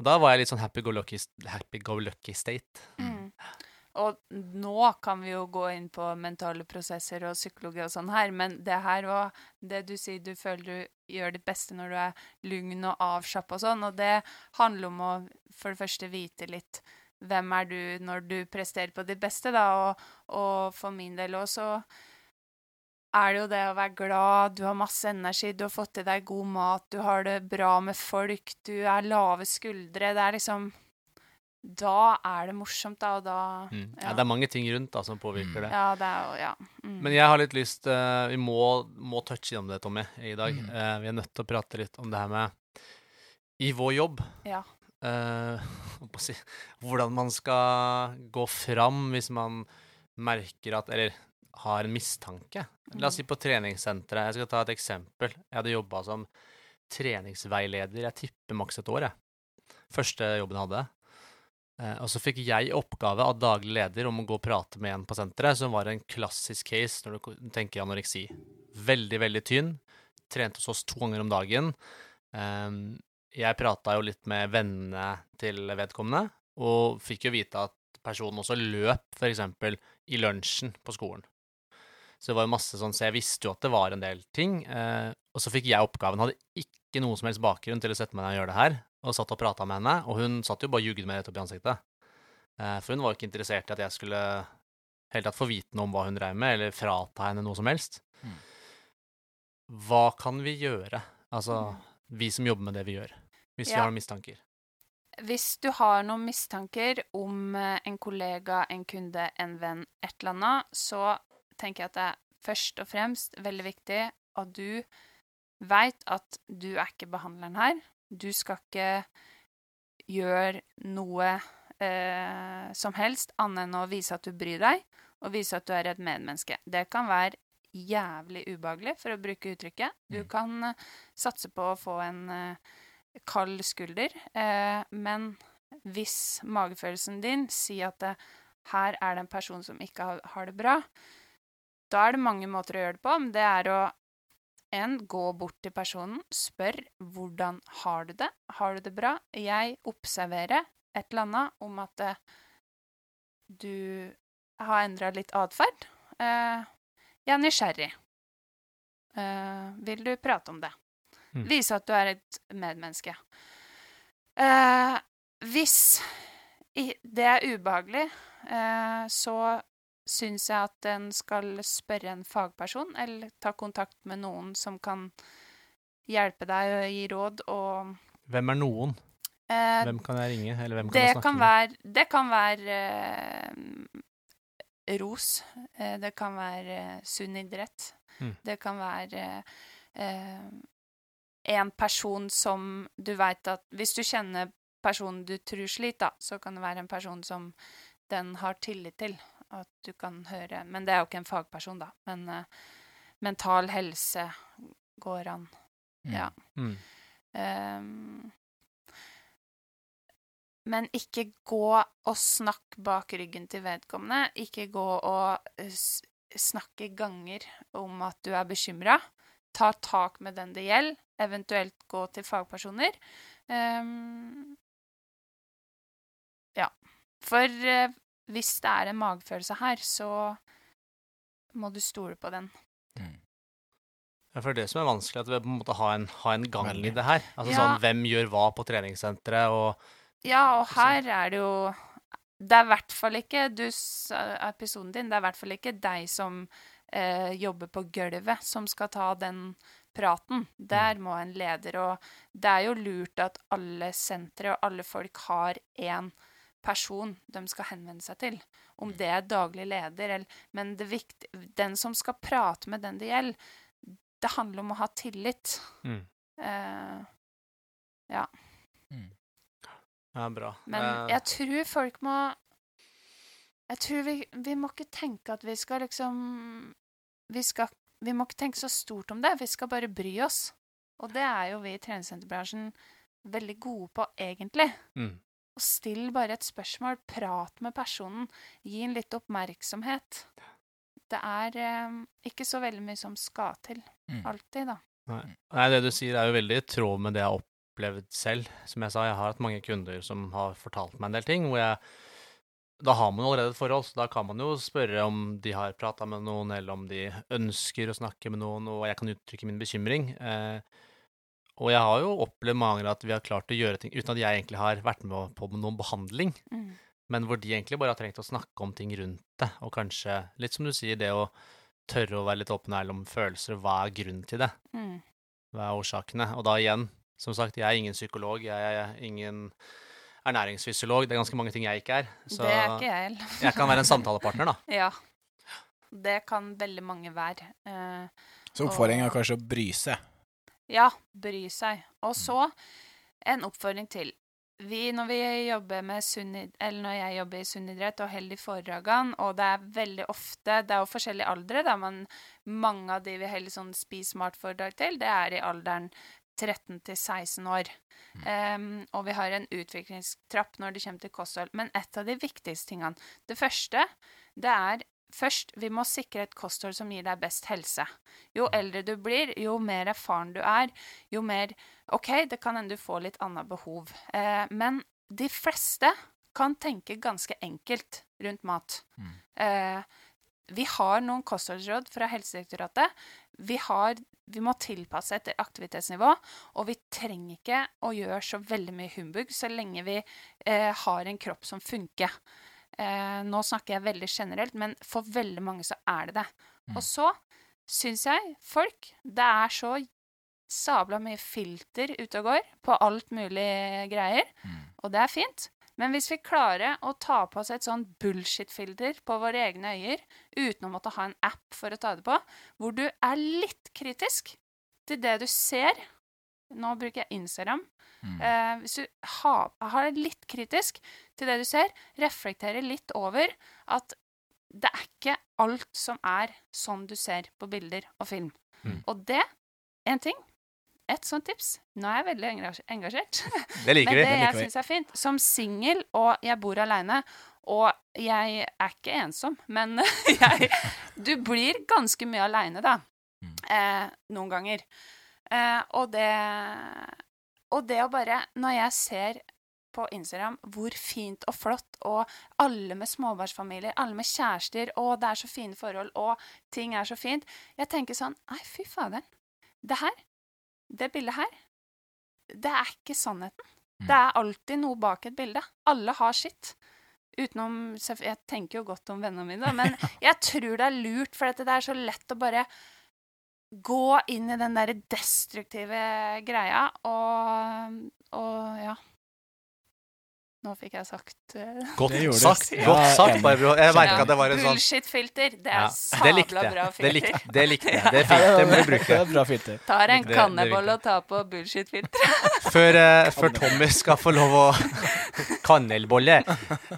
Og da var jeg litt sånn happy go lucky, happy go lucky state. Mm. Og nå kan vi jo gå inn på mentale prosesser og psykologi og sånn her, men det her òg det du sier du føler du gjør ditt beste når du er lugn og avslappa og sånn, og det handler om å for det første vite litt hvem er du når du presterer på ditt beste, da, og, og for min del også er det jo det å være glad, du har masse energi, du har fått i deg god mat, du har det bra med folk, du er lave skuldre. Det er liksom Da er det morsomt, da, og da Mm. Ja. Ja. det er mange ting rundt da som påvirker det. Ja, det er jo Ja. Mm. Men jeg har litt lyst uh, Vi må, må touche innom det, Tommy, i dag. Mm. Uh, vi er nødt til å prate litt om det her med I vår jobb ja. eh, si, Hvordan man skal gå fram hvis man merker at Eller har en mistanke. La oss si på treningssenteret. Jeg skal ta et eksempel. Jeg hadde jobba som treningsveileder. Jeg tipper maks et år, jeg. Første jobben jeg hadde. Eh, og så fikk jeg oppgave av daglig leder om å gå og prate med en på senteret, som var en klassisk case når du tenker anoreksi. Veldig, veldig tynn. Trente hos oss to ganger om dagen. Ehm, jeg prata jo litt med vennene til vedkommende, og fikk jo vite at personen også løp, f.eks. i lunsjen på skolen. Så det var masse sånn, så jeg visste jo at det var en del ting. Eh, og så fikk jeg oppgaven. Hadde ikke noe som helst bakgrunn til å sette meg ned og gjøre det her. Og satt og prata med henne, og hun satt jo bare og jugde meg rett opp i ansiktet. Eh, for hun var jo ikke interessert i at jeg skulle helt tatt få vite noe om hva hun drev med, eller frata henne noe som helst. Mm. Hva kan vi gjøre? Altså, vi som jobber med det vi gjør. Hvis vi har noen mistanker. Hvis du har noen mistanker om eh, en kollega, en kunde, en venn, et eller annet, så tenker jeg at det er først og fremst veldig viktig at du veit at du er ikke behandleren her. Du skal ikke gjøre noe eh, som helst annet enn å vise at du bryr deg, og vise at du er et medmenneske. Det kan være jævlig ubehagelig, for å bruke uttrykket. Du Mm. kan eh, satse på å få en eh, kald skulder, eh, men hvis magefølelsen din sier at det, her er det en person som ikke har, har det bra, da er det mange måter å gjøre det på. Men det er å en, gå bort til personen, spør hvordan har du det, har du det bra? Jeg observerer et eller annet om at eh, du har endra litt atferd. Eh, jeg er nysgjerrig. Eh, vil du prate om det? Mm. Vise at du er et medmenneske. Eh, hvis det er ubehagelig, eh, så syns jeg at en skal spørre en fagperson, eller ta kontakt med noen som kan hjelpe deg og gi råd og Hvem er noen? eh, Hvem kan jeg ringe? Eller hvem kan jeg snakke kan med? være Det kan være eh, ros. Eh, det kan være eh, sunn idrett. Mm. Det kan være eh, en person som du veit at Hvis du kjenner personen du tror sliter, da, så kan det være en person som den har tillit til. At du kan høre Men det er jo ikke en fagperson, da. Men uh, mental helse går an. Mm. Ja. Mm. Um, men ikke gå og snakk bak ryggen til vedkommende. Ikke gå og eh, snakke ganger om at du er bekymra. Ta tak med den det gjelder, eventuelt gå til fagpersoner. Um, ja. For eh, hvis det er en magefølelse her, så må du stole på den. Mm. Ja, for det som er vanskelig, at vi på en måte har en, ha en gang i det her. Altså Ja. sånn, hvem gjør hva på treningssenteret, og Ja, og her er det jo Det er i hvert fall ikke du episoden din, det er i hvert fall ikke deg som eh, jobber på gulvet, som skal ta den praten. Der må en leder, og det er jo lurt at alle sentre og alle folk har én person de skal henvende seg til. Om det er daglig leder, eller Men det viktig, den som skal prate med den det gjelder, det handler om å ha tillit. mm. Eh, Mm. Ja, bra. Men jeg tror folk må Jeg tror vi, vi må ikke tenke at vi skal liksom vi, skal, vi må ikke tenke så stort om det. Vi skal bare bry oss. Og det er jo vi i treningssenterbransjen veldig gode på, egentlig. mm. Og still bare et spørsmål. Prat med personen. Gi en litt oppmerksomhet. Det er eh, ikke så veldig mye som skal til. Mm. Alltid, da. Nei, det du sier er jo veldig i tråd med det jeg har opplevd selv. Som jeg sa, jeg har hatt mange kunder som har fortalt meg en del ting, hvor jeg Da har man allerede et forhold, så da kan man jo spørre om de har prata med noen, eller om de ønsker å snakke med noen, og jeg kan uttrykke min bekymring. Eh, og jeg har jo opplevd mange ganger at vi har klart å gjøre ting uten at jeg egentlig har vært med på noen behandling, Mm. men hvor de egentlig bare har trengt å snakke om ting rundt det, og kanskje, litt som du sier, det å tørre å være litt åpen og ærlig om følelser, hva er grunnen til det? Mm. Hva er årsakene? Og da igjen, som sagt, jeg er ingen psykolog, jeg er ingen ernæringsfysiolog, det er ganske mange ting jeg ikke er. Så det er ikke jeg heller. jeg kan være en samtalepartner, da. Ja. Det kan veldig mange være. Eh, Så oppfordringen er kanskje å bry seg. Ja, bry seg. Og så en oppfordring til. Vi, når vi med sunn eller når jeg jobber i sunnidrett og holder de foredragene, og det er veldig ofte Det er jo forskjellige aldre, da, men mange av de vi holder sånn Spis smart-foredrag til, det er i alderen 13 til 16 år. Em, og vi har en utviklingstrapp når det kommer til kosthold. Men et av de viktigste tingene Det første, det er Først, vi må sikre et kosthold som gir deg best helse. Jo eldre du blir, jo mer erfaren du er, jo mer OK, det kan hende du får litt annet behov. Eh, men de fleste kan tenke ganske enkelt rundt mat. Eh, vi har noen kostholdsråd fra Helsedirektoratet. Vi, har, vi må tilpasse etter aktivitetsnivå, og vi trenger ikke å gjøre så veldig mye humbug så lenge vi eh, har en kropp som funker. Eh, nå snakker jeg veldig generelt, men for veldig mange så er det det. Og så syns jeg folk Det er så sabla mye filter ute og går på alt mulig greier, og det er fint. Men hvis vi klarer å ta på oss et sånn bullshit-filter på våre egne øyer, uten å måtte ha en app for å ta det på, hvor du er litt kritisk til det du ser Nå bruker jeg Instagram. Eh, hvis du har, har det litt kritisk til det du ser, reflekterer litt over at det er ikke alt som er sånn du ser på bilder og film. Mm. Og det, en ting, et sånt tips Nå er jeg veldig engasjert. Det liker Men vi. det jeg syns er fint Som singel, og jeg bor aleine, og jeg er ikke ensom, men jeg Du blir ganske mye aleine, da. Mm. Eh, noen ganger. Eh, og det Og det å bare Når jeg ser på Instagram hvor fint og flott, og alle med småbarnsfamilier, alle med kjærester, og det er så fine forhold, og ting er så fint Jeg tenker sånn Nei, fy faderen. Det her, det bildet her, det er ikke sannheten. Mm. Det er alltid noe bak et bilde. Alle har sitt. Utenom Jeg tenker jo godt om vennene mine, men jeg tror det er lurt, for det er så lett å bare gå inn i den derre destruktive greia, og, og ja. Nå fikk jeg sagt uh, Godt sagt, Ja, godt sagt. Barbro. Jeg merka ja, det var en sånn Bullshit-filter. Det ja, er Det likte sabla jeg. bra Det filter. likte, det likte jeg. Det Ja, fint. Det må du det bruke. bra filter. Tar en kannebolle og tar på bullshit-filter. Før, uh, før Tommy skal få lov å Kannelbolle.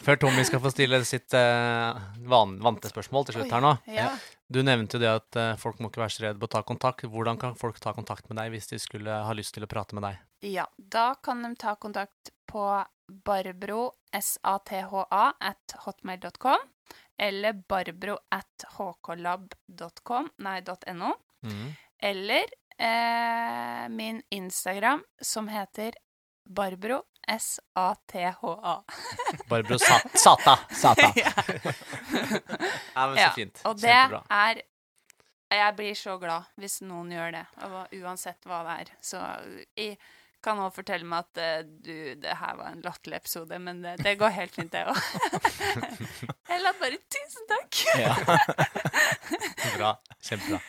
Før Tommy skal få stille sitt uh, van, vante spørsmål til slutt her nå. Ja. Du nevnte jo det at folk må ikke være så redde på å ta kontakt. Hvordan kan folk ta kontakt med deg hvis de skulle ha lyst til å prate med deg? Ja, da kan de ta kontakt på barbro, S-A-T-H-A, at hotmail.com, eller barbro at hklab.com, nei, .no, eller eh, min Instagram, som heter barbro, S-A-T-H-A. Barbro Sata. Sata. Sata. Ja, men så Ja. Og det er Jeg blir så glad hvis noen gjør det, uansett hva det er. Så jeg kan også fortelle meg at eh, du, det her var en latterlig episode, men det, det går helt fint, det òg. Eller bare tusen takk. Ja. Bra. Kjempebra.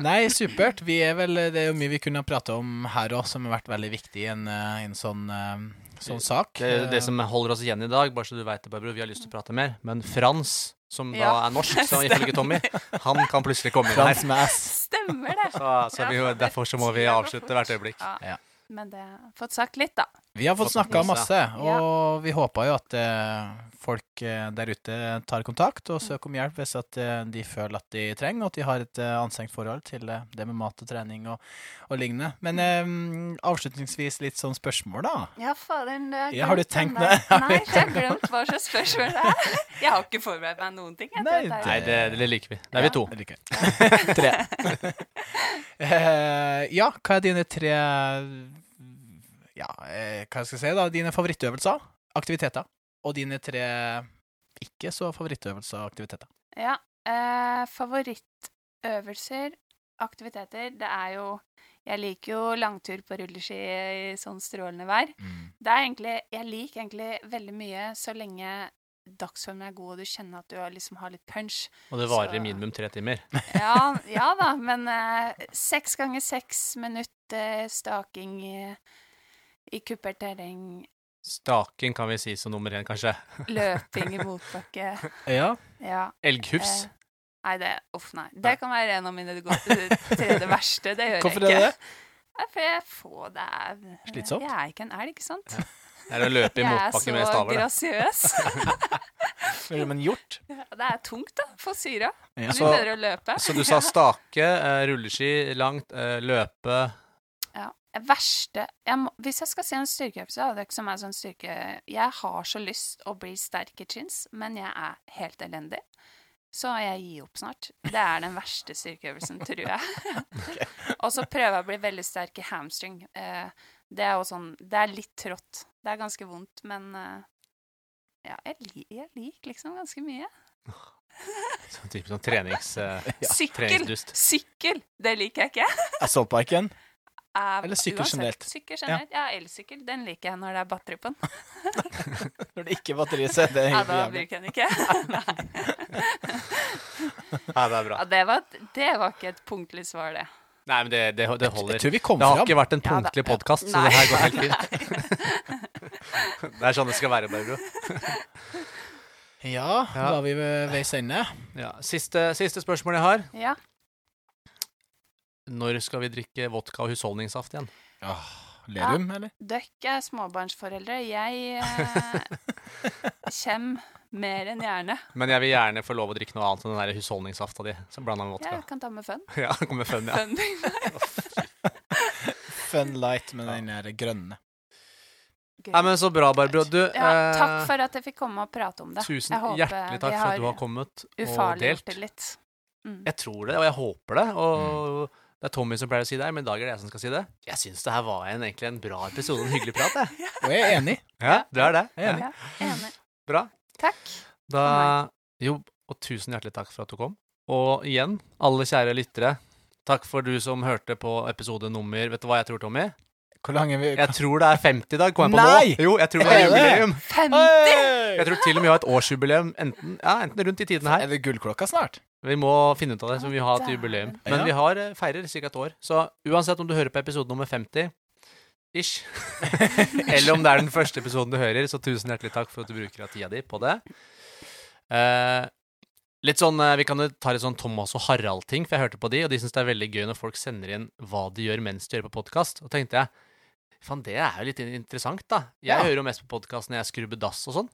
Nei, supert. Vi er vel, det er jo mye vi kunne prate om her òg, som har vært veldig viktig i en, eh, en sånn, eh, sånn sak. Det er det som holder oss igjen i dag, bare så du veit det, Barbro, vi har lyst til å prate mer. Men Frans, som da Ja, er norsk, så ifølge Tommy, han kan plutselig komme inn her. Frans med S. Stemmer det. Så, så vi, derfor så må vi avslutte hvert øyeblikk. Ja. Ja. Men det har fått sagt litt, da. Vi har fått snakka masse. og Ja. vi håper jo at eh, folk eh, der ute tar kontakt og søker om hjelp hvis at eh, de føler at de trenger, og at de har et anstrengt forhold til det med mat og trening og, og lignende. Men eh, avslutningsvis litt sånn spørsmål, da. Ja, faderen, det har Ja, har du tenkt det? Nei, jeg har glemt hva slags spørsmål det er. Jeg har ikke forberedt meg noen ting. jeg. Nei, det, er- Nei, det, det liker vi. Da er vi to. Jeg liker det. tre. Eh, ja, hva er dine tre Ja, eh, hva skal jeg si, da? Dine favorittøvelser, aktiviteter, og dine tre ikke så favorittøvelser og aktiviteter. Ja. Eh, favorittøvelser, aktiviteter, det er jo Jeg liker jo langtur på rulleski i sånn strålende vær. Det er egentlig Jeg liker egentlig veldig mye så lenge dagsformen er god, og du kjenner at du liksom har litt punch. Og det varer i minimum tre timer. Ja, ja da, men eh, seks ganger seks minutter staking i, i kupert terreng, Staking kan vi si som nummer én, kanskje. løping i motbakke. Ja. Ja. Elghufs. Eh, nei, det Uff, nei. Det kan være en av mine tredje verste. Det gjør Hvorfor jeg er ikke. det? Nei, for jeg får det er Slitsomt? Jeg er ikke en elg, ikke sant? Det er å løpe i Jeg er motbakke med så er så grasiøs. Men hjort? Ja, Det er tungt, da. For syra. Ja. Så- å løpe. Så du sa stake, eh, rulleski langt, eh, løpe verste jeg må, Hvis jeg skal si en styrkeøvelse, det er ikke som er sånn styrke Jeg har så lyst å bli sterk i chins, men jeg er helt elendig. Så jeg gir opp snart. Det er den verste styrkeøvelsen, tror jeg. Og så prøver jeg å bli veldig sterk i hamstring. Eh, det er jo sånn Det er litt trått. Det er ganske vondt, men eh, ja, jeg, jeg liker liksom ganske mye. Sånn type sånn trenings... Ja, Sykkel! treningsdust. Sykkel! Det liker jeg ikke. Assaultbiken? Eh, Eller sykkel uansett, generelt. Sykkel generelt. Ja, elsykkel. Den liker jeg når det er batteri på den. Når det ikke er batteri, så er det Ja, da bruker jeg den ikke. Nei. Ja, det er bra. Ja, det, var, det var ikke et punktlig svar, det. Nei, men det, det, det holder. Jeg tror vi kom Det har fram. ikke vært en Ja, punktlig podkast, så Nei. det her går helt fint. Det er sånn det skal være, Barbro. Ja, Ja. da er vi ved veis ende. Ja. Siste, siste spørsmål jeg har. Ja. Når skal vi drikke vodka og husholdningssaft igjen? Åh, Lerum, eller? Dere er småbarnsforeldre. Jeg eh, kommer mer enn gjerne. Men jeg vil gjerne få lov å drikke noe annet enn den der husholdningssafta di. som blanda med vodka. Jeg kan ta med fun. Ja, det kommer fun, ja. Fun. Fun light med den der grønne. Nei, men Så bra, Barbro. Du, ja, takk eh, for at jeg fikk komme og prate om det. tusen Jeg håper hjertelig takk for at du har kommet og delt. det litt. Mm. Jeg tror det, og jeg håper det. Og det er Tommy som pleier å si det her, men i dag er det jeg som skal si det. Jeg syns det her var en, egentlig en bra episode, en hyggelig prat. Jeg. Og jeg er enig. Ja, du er det. Jeg er enig. Ja, enig. Bra. Takk. Da, jo, og tusen hjertelig takk for at du kom. Og igjen, alle kjære lyttere, takk for du som hørte på episode nummer Vet du hva jeg tror, Tommy? Hvor lang er vi? Jeg tror det er 50 i dag. Kom jeg på Nei! nå? Jo, jeg tror vi har Er jubileum. 50! Jeg tror til og med vi har et årsjubileum enten, ja, enten rundt i tiden her. Er det gullklokka snart? Vi må finne ut av det, så vi har et jubileum. Ja. Men vi har eh, feirer ca. et år. Så uansett om du hører på episode nummer 50 ish, eller om det er den første episoden du hører, så tusen hjertelig takk for at du bruker av tida di på det. Eh, litt sånn, eh, Vi kan jo ta litt sånn Thomas og Harald-ting, for jeg hørte på de, og de syns det er veldig gøy når folk sender inn hva de gjør mens de hører på podkast. Og tenkte jeg Faen, det er jo litt interessant, da. Jeg Ja. hører jo mest på podkast når jeg skrubber dass og sånn.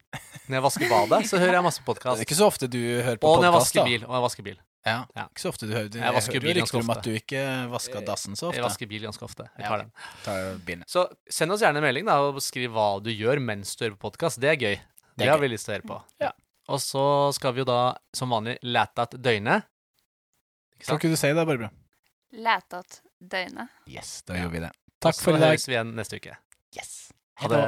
Når jeg vasker badet, så hører jeg masse Det er ikke så ofte du hører på Og når jeg podkast, vasker da. bil. Og jeg vasker bil. Ja. Ja. Ikke så ofte du hører Jeg vasker bil ganske ofte. at du ikke vasker dassen så Jeg vasker bil ganske ofte. Jeg Ja, tar den. Tar bilen. Så send oss gjerne en melding da, og skriv hva du gjør mens du hører på podkast. Det er gøy. Det, Det er har gøy. vi lyst til å høre på. Ja. Og så skal vi jo da som vanlig lete at døgnet. Ikke Kan ikke du si det, Barbara? Lætat døgnet. Yes, da Ja. gjør vi det. Takk for i dag. Så høres vi igjen neste uke. Yes. Ha det.